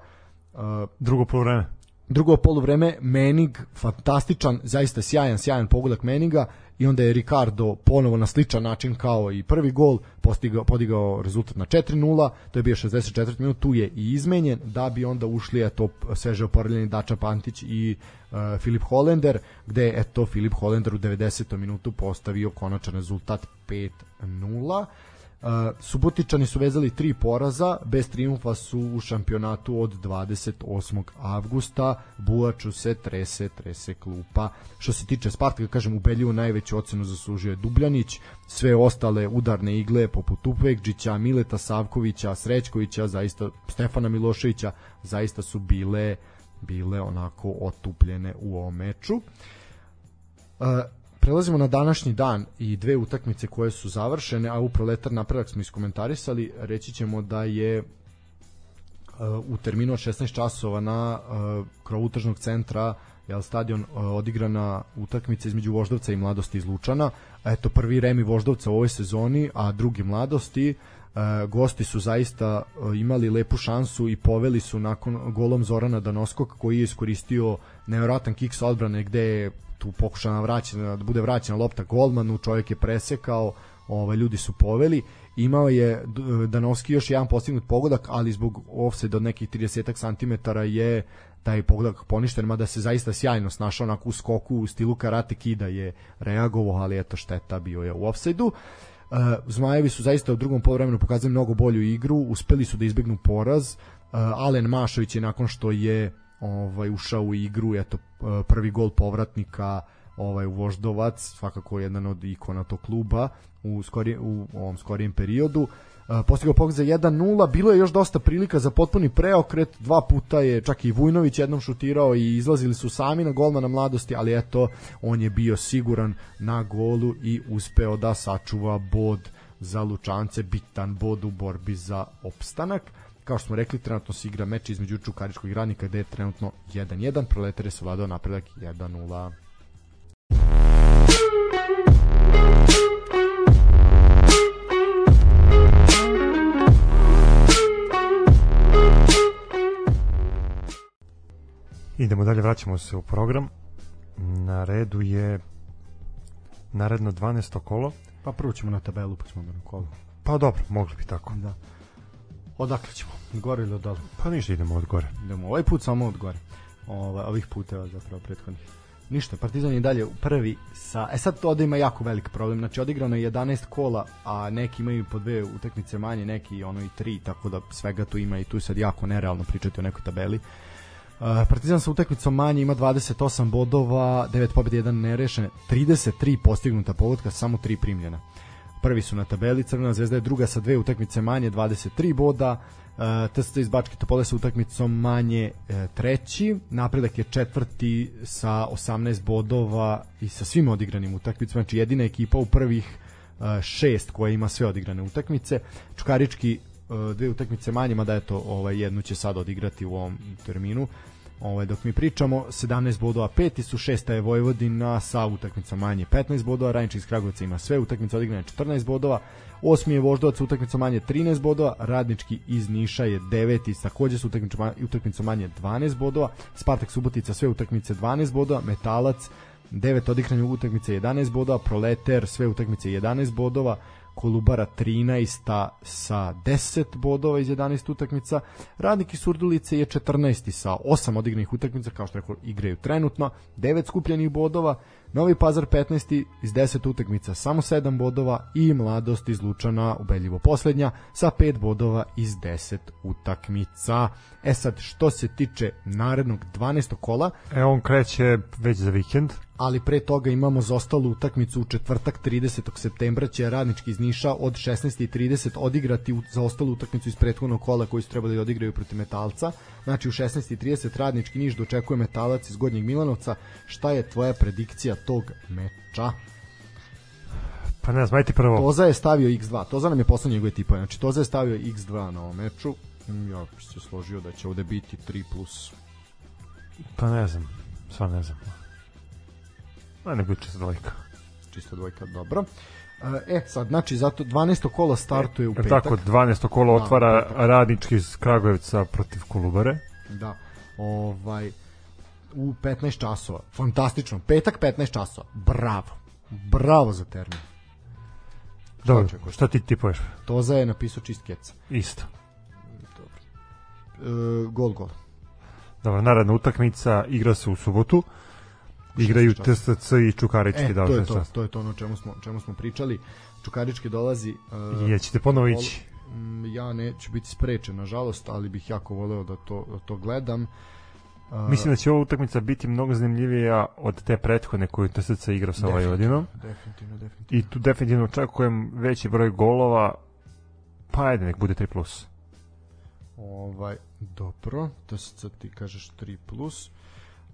uh, drugo poluvreme drugo poluvreme Menig fantastičan, zaista sjajan, sjajan pogodak Meniga i onda je Ricardo ponovo na sličan način kao i prvi gol postigao, podigao rezultat na 4-0, to je bio 64 minut, tu je i izmenjen da bi onda ušli eto sveže oporavljeni Dača Pantić i uh, Filip Holender, gde je eto Filip Holender u 90. minutu postavio konačan rezultat 5-0. Uh, Subotičani su vezali tri poraza, bez triumfa su u šampionatu od 28. avgusta, Buaču se trese, trese klupa. Što se tiče Spartaka, kažem, ubedljivo najveću ocenu zaslužio je Dubljanić, sve ostale udarne igle poput Upekđića, Mileta Savkovića, Srećkovića, zaista Stefana Miloševića, zaista su bile bile onako otupljene u ovom meču. Uh, prelazimo na današnji dan i dve utakmice koje su završene, a u proletar napredak smo iskomentarisali, reći ćemo da je u terminu od 16 časova na uh, krovu tržnog centra jel, stadion uh, odigrana utakmica između Voždovca i Mladosti iz Lučana. Eto, prvi remi Voždovca u ovoj sezoni, a drugi Mladosti. Gosti su zaista imali lepu šansu i poveli su nakon golom Zorana Danoskog koji je iskoristio nevjerojatan kik sa odbrane gde je tu pokušana vraćena, da bude vraćena lopta golmanu, čovjek je presekao, ovaj, ljudi su poveli imao je Danovski još jedan postignut pogodak, ali zbog offside od nekih 30 cm je taj pogodak poništen, mada se zaista sjajno snašao onako u skoku u stilu karate kida je reagovao, ali eto šteta bio je u offside-u. Uh, Zmajevi su zaista u drugom poluvremenu pokazali mnogo bolju igru, uspeli su da izbegnu poraz. Uh, Alen Mašović je nakon što je ovaj ušao u igru, eto prvi gol povratnika ovaj Voždovac, svakako jedan od ikona tog kluba u skori u ovom skorijem periodu. Uh, postigao pogled za 1-0, bilo je još dosta prilika za potpuni preokret, dva puta je čak i Vujnović jednom šutirao i izlazili su sami na golmana mladosti, ali eto, on je bio siguran na golu i uspeo da sačuva bod za Lučance, bitan bod u borbi za opstanak. Kao što smo rekli, trenutno se igra meč između Čukaričkog i Radnika gde je trenutno 1-1, proletar je savladao napredak 1-0. Idemo dalje, vraćamo se u program. Na redu je naredno 12. kolo. Pa prvo ćemo na tabelu, pa ćemo na kolo. Pa dobro, mogli bi tako. Da. Odakle ćemo? Gore ili od dole? Pa ništa, idemo od gore. Idemo ovaj put samo od gore. Ova, ovih puteva zapravo prethodnih. Ništa, Partizan je dalje prvi sa... E sad to ovde ima jako velik problem. Znači odigrano je 11 kola, a neki imaju po dve utakmice manje, neki ono i tri, tako da svega tu ima i tu sad jako nerealno pričati o nekoj tabeli. Uh, Partizan sa utakmicom manje ima 28 bodova, 9 pobjede, 1 nerešen, 33 postignuta pogodka, samo 3 primljena. Prvi su na tabeli, Crvena zvezda je druga sa dve utakmice manje, 23 boda, Uh, TSC iz Bačke Topole sa utakmicom manje e, treći, napredak je četvrti sa 18 bodova i sa svim odigranim utakmicama, znači jedina ekipa u prvih šest koja ima sve odigrane utakmice. Čukarički dve utakmice manje, mada eto, ovaj, jednu će sad odigrati u ovom terminu. Ovaj, dok mi pričamo, 17 bodova peti su, šesta je Vojvodina sa utakmica manje 15 bodova, Rajnički iz Kragujevca ima sve utakmice odigrane 14 bodova, Osmi je Voždovac utakmicom manje 13 bodova, Radnički iz Niša je deveti, takođe su utakmicom manje 12 bodova, Spartak Subotica sve utakmice 12 bodova, Metalac 9 odigranih utakmice 11 bodova, Proleter sve utakmice 11 bodova, Kolubara 13 sa 10 bodova iz 11 utakmica, Radnik iz Surdulice je 14 sa 8 odigranih utakmica, kao što rekao, igraju trenutno, 9 skupljenih bodova, Novi Pazar 15. iz 10 utakmica samo 7 bodova i Mladost iz Lučana ubedljivo poslednja sa 5 bodova iz 10 utakmica. E sad, što se tiče narednog 12. kola... E, on kreće već za vikend. Ali pre toga imamo zostalu utakmicu u četvrtak 30. septembra će radnički iz Niša od 16.30 odigrati za ostalu utakmicu iz prethodnog kola koji su trebali da odigraju protiv Metalca. Znači u 16.30 radnički Niš dočekuje Metalac iz Gornjeg Milanovca. Šta je tvoja predikcija tog meča? Pa ne znam, ajte prvo. Toza je stavio x2. Toza nam je poslao njegove tipove. Znači Toza je stavio x2 na ovom meču. Ja bih se složio da će ovde biti 3 plus. Pa ne znam, sva ne znam. Ma ne biti čista dvojka. Čista dvojka, dobro. E, sad, znači, zato 12. kola startuje u petak. Tako, 12. kola da, otvara petak. radnički iz Kragujevca protiv Kolubare. Da, ovaj, u 15 časova. Fantastično. Petak 15 časova. Bravo. Bravo za termin. Dobro, šta ti tipuješ? Toza je napisao čist keca. Isto. Dobro. E, gol, gol. Dobro, naredna utakmica igra se u subotu. Igraju TSC i Čukarički. E, da, to je to, to je to ono čemu smo, čemu smo pričali. Čukarički dolazi... Uh, je, ćete ponovo ići? Ja neću biti sprečen, nažalost, ali bih jako voleo da to, da to gledam. Uh, Mislim da će ova utakmica biti mnogo zanimljivija od te prethodne koju TSC igra sa Vojvodinom. Definitivno, definitivno. I tu definitivno očekujem veći broj golova, pa ajde nek bude 3+. Plus. Ovaj, dobro, TSC ti kažeš 3+. Plus.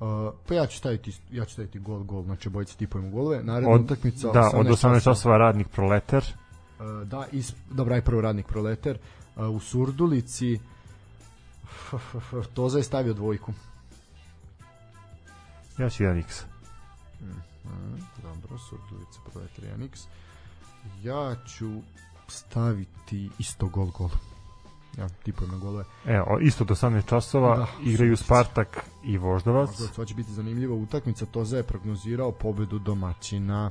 Uh, pa ja ću staviti ja ću staviti gol gol znači bojice tipujemo golove naredna od, utakmica da 18 od 18 časova radnik proleter uh, da is dobra aj prvo radnik proleter uh, u Surdulici Toza je stavio dvojku. Ja ću 1x. Mm, dobro, Surdulica prodaje 1x. Ja ću staviti isto gol gol. Ja tipujem na golove. Evo, isto do 18 časova Da, igraju Subotica. Spartak i Voždovac. Možda to će biti zanimljiva utakmica. Toza je prognozirao pobedu domaćina.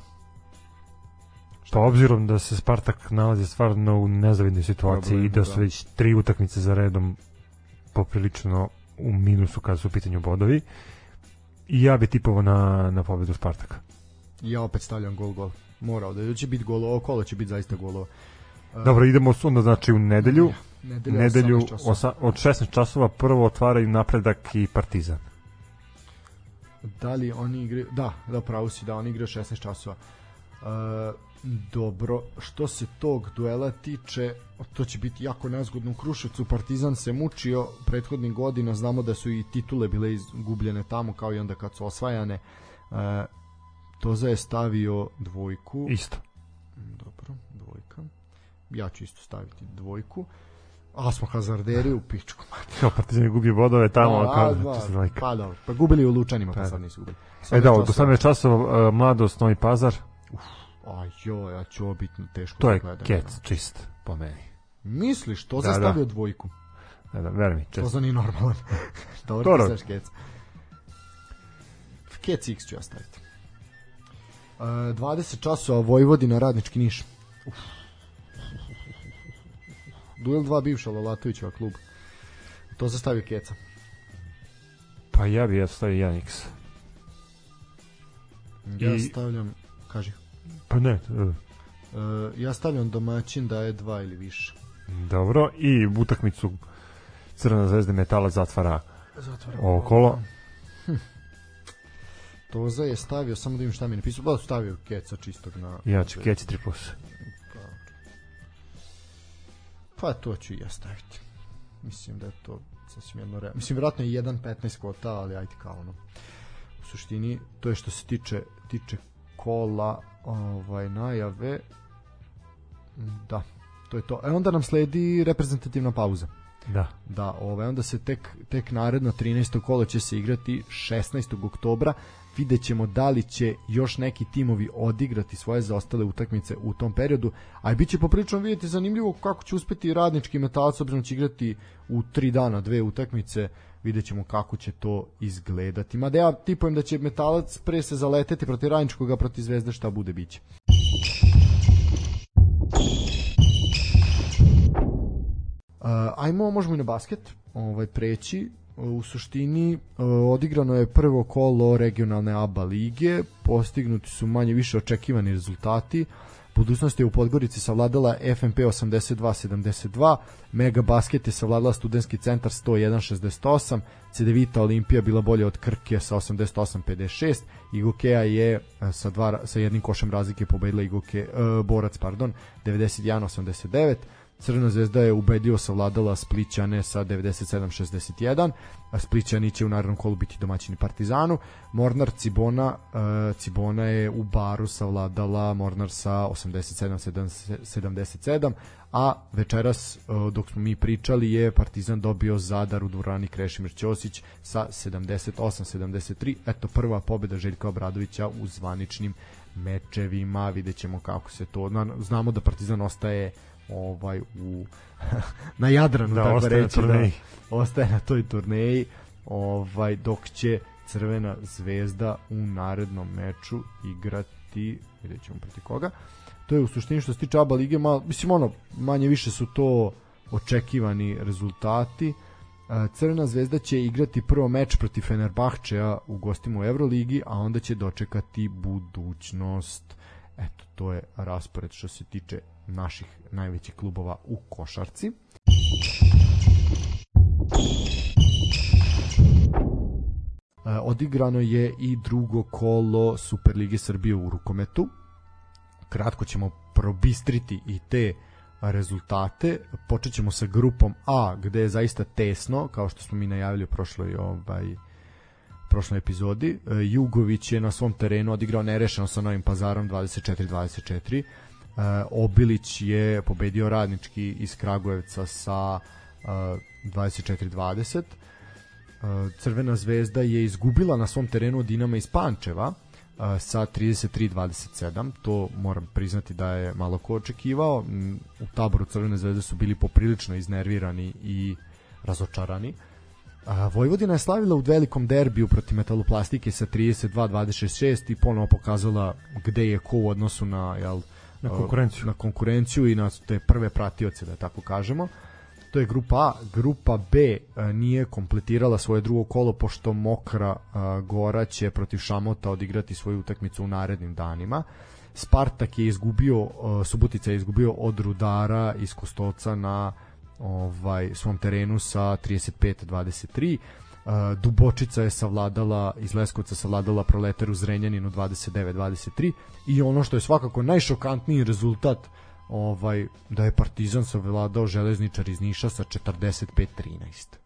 Pa obzirom da se Spartak nalazi stvarno u nezavidnoj situaciji Problemu, i da da. su već tri utakmice za redom poprilično u minusu kada su u pitanju bodovi. I ja bi tipovao na, na pobedu Spartaka. Ja opet stavljam gol gol. Morao da će biti gol, ovo kolo će biti zaista golova. E, Dobro, idemo onda znači u nedelju. Nedelja, Nedelju 18 časova. osa, od 16 časova prvo otvaraju napredak i Partizan. Da li oni igraju... Da, da, pravo si, da, oni igraju 16 časova. E, dobro, što se tog duela tiče, to će biti jako nezgodno u Kruševcu. Partizan se mučio prethodnih godina, znamo da su i titule bile izgubljene tamo, kao i onda kad su osvajane. E, Toza je stavio dvojku. Isto. Dobro, dvojka. Ja ću isto staviti dvojku. A smo hazarderi u pičku. Kao Partizan je gubio bodove tamo, a, kao, dva, čisto dvojka. pa dobro. Pa gubili u Lučanima, pa Pa sad da. nisu gubili. E da, od 18 18 časova uh, mladost Novi Pazar, Aj jo, ja ću ovo biti teško to da je gledam. kec čist po meni. Misliš, to Da, da, zastavio dvojku. Ne da, veruj mi, To čest. za nije normalan. Dobro, Dobro. ti znaš kec. Kec X ću ja staviti. Uh, 20 časova Vojvodina Radnički Niš. Uf. Duel 2 bivša Lalatovićeva klub. To zastavio Keca. Pa ja bi ja stavio 1x. Ja I- stavljam, kaži. Pa ne, uh, Uh, ja stavljam domaćin da je 2 ili više. dobro. I utakmicu Crvena zvezda metala zatvara Zatvaram. ovo kolo. Toza je stavio, samo da vidim šta mi napisao, da stavio Keca čistog na... Ja ću keci 3 plus. Pa, pa to ću i ja staviti. Mislim da je to sasvim jedno realno. Mislim, vjerojatno je 1.15 kvota, ali ajde kao ono. U suštini, to je što se tiče, tiče kola ovaj, najave. Da, to je to. E onda nam sledi reprezentativna pauza. Da. Da, ovaj, onda se tek, tek naredno 13. kolo će se igrati 16. oktobra. Vidjet ćemo da li će još neki timovi odigrati svoje zaostale utakmice u tom periodu, a i bit će poprilično vidjeti zanimljivo kako će uspeti radnički metalac, obzirom da će igrati u tri dana dve utakmice, vidjet ćemo kako će to izgledati. Mada ja tipujem da će metalac pre se zaleteti protiv radničkoga, protiv zvezde šta bude biće. Uh, ajmo, možemo i na basket ovaj, preći. U suštini uh, odigrano je prvo kolo regionalne ABA lige, postignuti su manje više očekivani rezultati. Budućnost je u Podgorici savladala FNP 82-72, Mega Basket je savladala Studenski centar 101-68, Cedevita Olimpija bila bolja od Krke sa 88-56, Igokeja je e, sa, dva, sa jednim košem razlike pobedila Igoke, uh, Borac, pardon, 91-89, Crvena zvezda je ubedljivo savladala Splićane sa 97-61, a Splićani će u narednom kolu biti domaćini Partizanu. Mornar Cibona, uh, Cibona je u baru savladala Mornar sa 87-77, a večeras uh, dok smo mi pričali je Partizan dobio Zadar u dvorani Krešimir Ćosić sa 78-73. Eto prva pobeda Željka Obradovića u zvaničnim mečevima. Vidjet ćemo kako se to... na- Znamo da Partizan ostaje ovaj u na Jadranu Da, tako ostaje na reći turneji. da, ostaje na toj turneji ovaj dok će Crvena zvezda u narednom meču igrati vidjet ćemo protiv koga to je u suštini što se tiče ABA lige mal, mislim ono manje više su to očekivani rezultati E, Crvena zvezda će igrati prvo meč protiv Fenerbahčeja u gostima u Euroligi, a onda će dočekati budućnost. Eto, to je raspored što se tiče naših najvećih klubova u košarci. E, odigrano je i drugo kolo Superlige Srbije u rukometu. Kratko ćemo probistriti i te rezultate. Počet ćemo sa grupom A, gde je zaista tesno, kao što smo mi najavili u prošloj ovaj, prošloj epizodi. E, Jugović je na svom terenu odigrao nerešeno sa Novim Pazarom 24-24. E, Obilić je pobedio radnički iz Kragujevca sa e, 24-20. Crvena zvezda je izgubila na svom terenu Dinama iz Pančeva sa 33-27. To moram priznati da je malo ko očekivao. U taboru Crvene zvezde su bili poprilično iznervirani i razočarani. Vojvodina je slavila u velikom derbiju protiv metaloplastike sa 32-26 i ponovo pokazala gde je ko u odnosu na jel, na konkurenciju. na konkurenciju i na te prve pratioce da tako kažemo. To je grupa A, grupa B nije kompletirala svoje drugo kolo pošto Mokra Gora će protiv Šamota odigrati svoju utakmicu u narednim danima. Spartak je izgubio, Subotica je izgubio od Rudara iz Kostovca na ovaj svom terenu sa 35-23. Uh, Dubočica je savladala iz Leskovca savladala Proletar u Zrenjaninu 29-23 i ono što je svakako najšokantniji rezultat ovaj da je Partizan savladao Železničar iz Niša sa 45-13.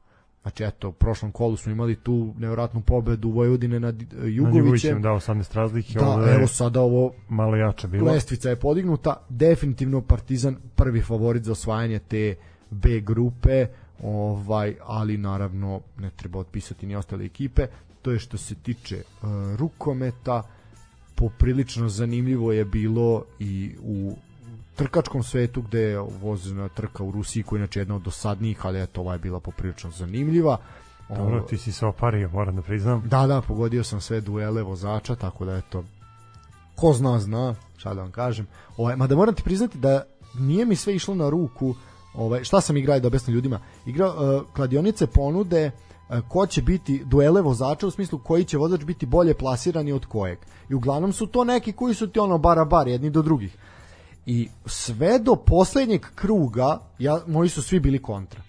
Znači eto, u prošlom kolu smo imali tu nevjerojatnu pobedu Vojvodine nad Jugovićem. Nad Jugovićem dao 18 razlike. Da, ovo evo sada ovo malo jače bilo. Lestvica je podignuta, definitivno Partizan prvi favorit za osvajanje te B grupe, ovaj, ali naravno ne treba otpisati ni ostale ekipe. To je što se tiče uh, rukometa, poprilično zanimljivo je bilo i u trkačkom svetu gde je vozina trka u Rusiji koja je inače jedna od dosadnijih, ali eto ova je bila poprilično zanimljiva. Dobro, ti si se opario, moram da priznam. Da, da, pogodio sam sve duele vozača, tako da eto, ko zna, zna, šta da vam kažem. Ovaj, mada moram ti priznati da nije mi sve išlo na ruku, uh, ovaj, šta sam igrao da objasnim ljudima? Igrao uh, kladionice ponude uh, ko će biti duele vozača u smislu koji će vozač biti bolje plasirani od kojeg. I uglavnom su to neki koji su ti ono bara bar jedni do drugih. I sve do poslednjeg kruga ja, moji su svi bili kontra.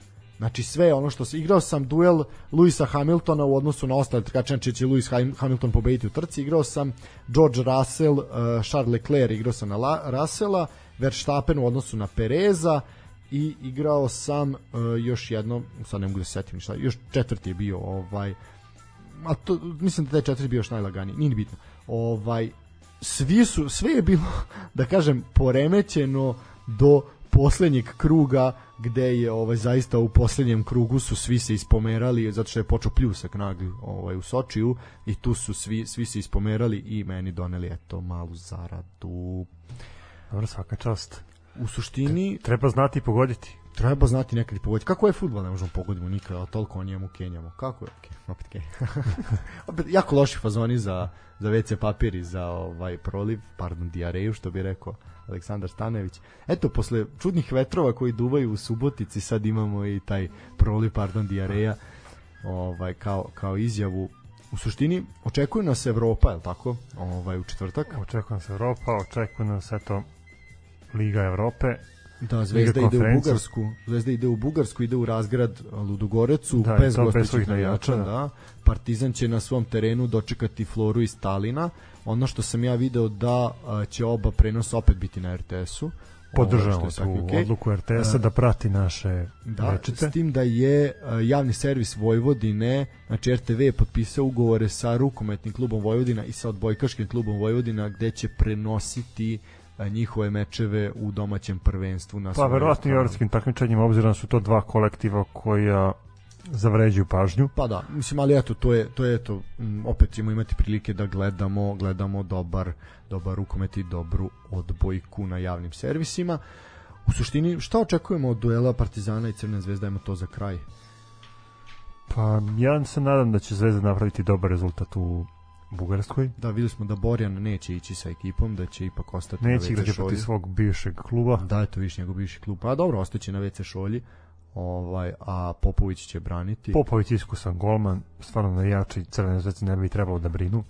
Znači sve ono što se igrao sam duel Luisa Hamiltona u odnosu na ostale trkače, znači će Lewis Hamilton pobediti u trci, igrao sam George Russell, uh, Charles Leclerc, igrao sam na La, Russella, Verstappen u odnosu na Pereza, i igrao sam uh, još jedno, sad ne mogu da se setim šta, još četvrti je bio ovaj a to, mislim da taj četvrti bio još najlaganiji, nije bitno. Ovaj, svi su, sve je bilo, da kažem, poremećeno do poslednjeg kruga gde je ovaj zaista u poslednjem krugu su svi se ispomerali zato što je počeo pljusak nagli ovaj u Sočiju i tu su svi svi se ispomerali i meni doneli eto malu zaradu. Dobro, svaka čast u suštini treba znati i pogoditi. Treba znati nekad i pogoditi. Kako je fudbal ne možemo pogoditi nikada, a toliko o njemu kenjamo. Kako je? Okay, opet kenj. opet jako loši fazoni za, za WC papir i za ovaj proliv, pardon, diareju, što bi rekao Aleksandar Stanević. Eto, posle čudnih vetrova koji duvaju u Subotici, sad imamo i taj proliv, pardon, diareja ovaj, kao, kao izjavu u suštini očekuje nas Evropa, je li tako? Ovaj u četvrtak. Očekuje nas Evropa, očekuje nas eto Liga Evrope. Da, Zvezda ide u Bugarsku. Zvezda ide u Bugarsku, ide u razgrad Ludogorecu, da, bez gostujućih navijača, da. da. Partizan će na svom terenu dočekati Floru iz Stalina. Ono što sam ja video da će oba prenosa opet biti na RTS-u podržavamo tu okay. odluku RTS-a da prati naše da, rečite. S tim da je javni servis Vojvodine, znači RTV je potpisao ugovore sa rukometnim klubom Vojvodina i sa odbojkaškim klubom Vojvodina gde će prenositi njihove mečeve u domaćem prvenstvu na Pa verovatno i evropskim takmičenjima obzirom da su to dva kolektiva koja zavređuju pažnju. Pa da, mislim ali eto to je to je eto opet ćemo imati prilike da gledamo gledamo dobar dobar rukomet i dobru odbojku na javnim servisima. U suštini šta očekujemo od duela Partizana i Crvene zvezde, ajmo to za kraj. Pa ja se nadam da će Zvezda napraviti dobar rezultat u Bugarskoj. Da, videli smo da Borjan neće ići sa ekipom, da će ipak ostati neće na WC igrati protiv svog bivšeg kluba. Da, je to više njegov bivši klub. Pa dobro, ostaće na WC Šolji. Ovaj, a Popović će braniti. Popović iskusan golman, stvarno na jači crvene zvezde ne bi trebalo da brinu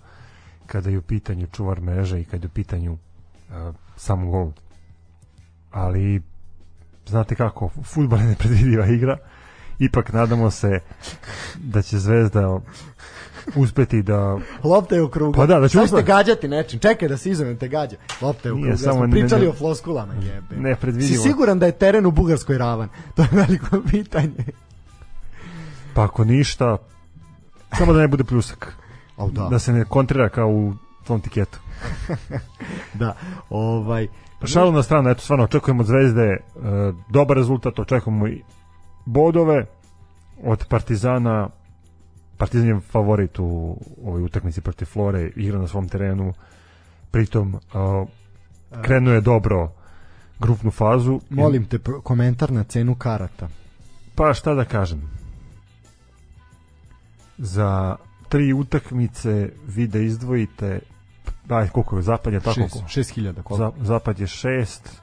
kada je u pitanju čuvar mreže i kada je u pitanju uh, sam gol. Ali znate kako, futbol je nepredvidiva igra. Ipak nadamo se da će Zvezda uspeti da lopta je u krugu. Pa da, da će uspeti gađati nečim. Čekaj da se izovem te gađa. Lopta je u krugu. Samo ja pričali ne, ne, o floskulama, jebe. Ne predvidivo. Si siguran da je teren u Bugarskoj ravan? To je veliko pitanje. Pa ako ništa, samo da ne bude pljusak. Oh, da. da se ne kontrira kao u tom tiketu. da, ovaj... Pa šalu na stranu, eto, stvarno, očekujemo od Zvezde uh, dobar rezultat, očekujemo i bodove od Partizana Partizan je favorit u ovoj utakmici protiv Flore, igra na svom terenu, pritom uh, krenuo je dobro grupnu fazu. Molim te, komentar na cenu karata. Pa šta da kažem? Za tri utakmice vi da izdvojite aj koliko je zapad je tako Šest, šest hiljada Za, zapad je šest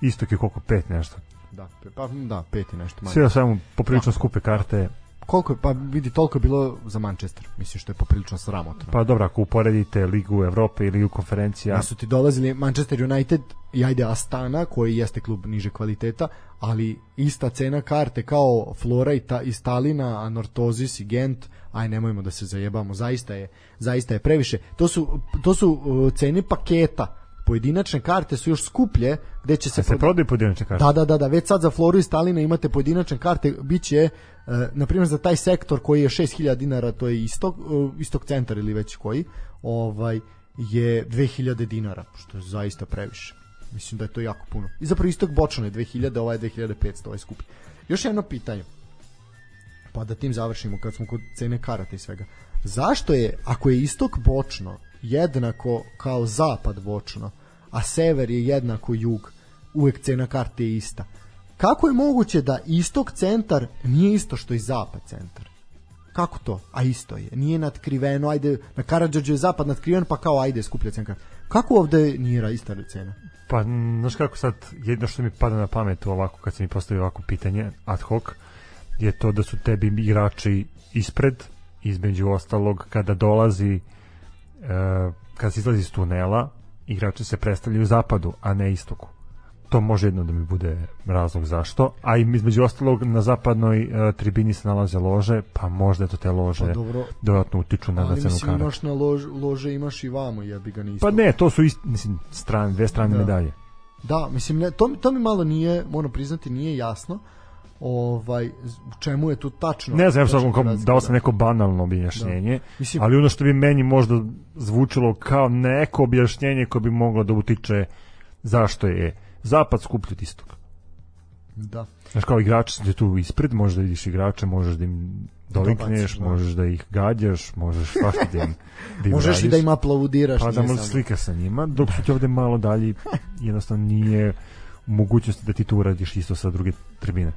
istok je koliko pet nešto da pa da pet i nešto manje sve samo poprilično da. skupe karte koliko je, pa vidi, toliko je bilo za Manchester. Mislim što je poprilično sramotno. Pa dobro, ako uporedite Ligu Evrope i Ligu konferencija... Da su ti dolazili Manchester United i ajde Astana, koji jeste klub niže kvaliteta, ali ista cena karte kao Flora i, ta, i Stalina, Anortozis i Gent, aj nemojmo da se zajebamo, zaista je, zaista je previše. To su, to su uh, cene paketa, pojedinačne karte su još skuplje gde će se, se prodaju pojedinačne karte. Da, da, da, da, već sad za Floru i Stalina imate pojedinačne karte, biće E, na primjer za taj sektor koji je 6000 dinara, to je istok, e, istok centar ili već koji, ovaj je 2000 dinara, što je zaista previše. Mislim da je to jako puno. I zapravo istok bočno je 2000, ovaj je 2500, ovaj skupi. Još jedno pitanje. Pa da tim završimo kad smo kod cene karata i svega. Zašto je, ako je istok bočno jednako kao zapad bočno, a sever je jednako jug, uvek cena karte je ista? Kako je moguće da istok centar nije isto što i zapad centar? Kako to? A isto je. Nije natkriveno, ajde, na Karadžođu je zapad natkriven, pa kao ajde skuplja cena. Kako ovde nije ista cena? Pa, znaš kako sad, jedno što mi pada na pamet ovako, kad se mi postavi ovako pitanje, ad hoc, je to da su tebi igrači ispred, između ostalog, kada dolazi, e, kada se izlazi iz tunela, igrači se predstavljaju zapadu, a ne istoku to može jedno da mi bude razlog zašto, a i između ostalog na zapadnoj uh, tribini se nalaze lože, pa možda to te lože pa dobro, dodatno utiču na nacionalnu karatu. Ali imaš na lož, lože, imaš i vamo, jebi ga nisi. Pa ne, to su ist, mislim, strane, dve strane da. medalje. Da, mislim, ne, to, to mi malo nije, moram priznati, nije jasno ovaj u čemu je tu tačno ne znam ja sam dao sam neko banalno objašnjenje da. Mislim, ali ono što bi meni možda zvučilo kao neko objašnjenje koje bi moglo da utiče zašto je zapad skuplji od istoga. Da. Znaš, kao igrači su tu ispred, možeš da vidiš igrače, možeš da im dolikneš, da. možeš da ih gađaš, možeš svašta da im, da Možeš radiš, i da im aplaudiraš. Pa da možeš slika sa njima, dok su ti ovde malo dalje, jednostavno nije u mogućnosti da ti tu uradiš isto sa druge tribine.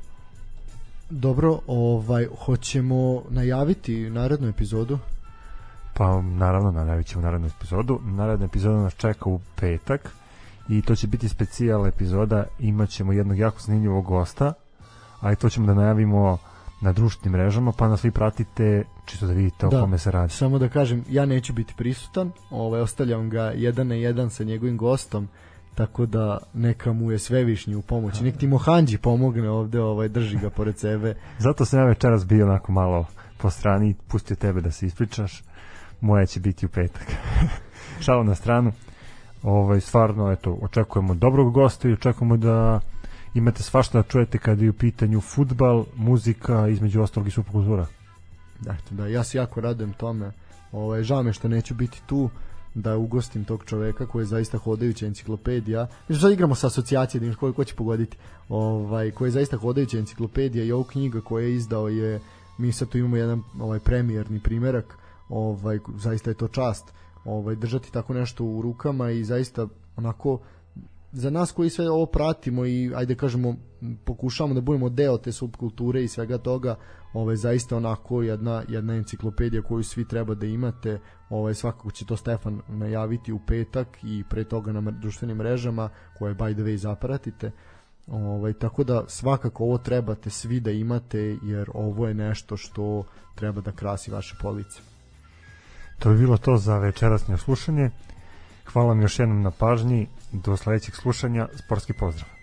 Dobro, ovaj, hoćemo najaviti narednu epizodu? Pa naravno, najavit ćemo narednu epizodu. Naredna epizoda nas čeka u petak i to će biti specijal epizoda, imaćemo jednog jako zanimljivog gosta, a i to ćemo da najavimo na društvenim mrežama, pa nas vi pratite čisto da vidite da, o kome se radi. Samo da kažem, ja neću biti prisutan, ovaj, ostavljam ga jedan na jedan sa njegovim gostom, tako da neka mu je svevišnji u pomoći. Nek ti Mohanđi pomogne ovde, ovaj, drži ga pored sebe. Zato sam ja večeras bio onako malo po strani, pustio tebe da se ispričaš, moja će biti u petak. Šalo na stranu ovaj, stvarno, eto, očekujemo dobrog gosta i očekujemo da imate svašta da čujete kada je u pitanju futbal, muzika, između ostalog i subkultura. Da, da, ja se jako radujem tome. Ovaj, žao me što neću biti tu da ugostim tog čoveka koji je zaista hodajuća enciklopedija. Mi sad igramo sa asocijacije da ko, ko će pogoditi. Ovaj, koji je zaista hodajuća enciklopedija i ovu knjiga koju je izdao je mi sad tu imamo jedan ovaj premijerni primerak ovaj zaista je to čast ovaj držati tako nešto u rukama i zaista onako za nas koji sve ovo pratimo i ajde kažemo pokušavamo da budemo deo te subkulture i svega toga, ovaj zaista onako jedna jedna enciklopedija koju svi treba da imate, ovaj svakako će to Stefan najaviti u petak i pre toga na društvenim mrežama koje by the way zapratite. Ovaj tako da svakako ovo trebate svi da imate jer ovo je nešto što treba da krasi vaše police. To bi bilo to za večerasnje slušanje. Hvala vam još jednom na pažnji. Do sledećeg slušanja. Sportski pozdrav.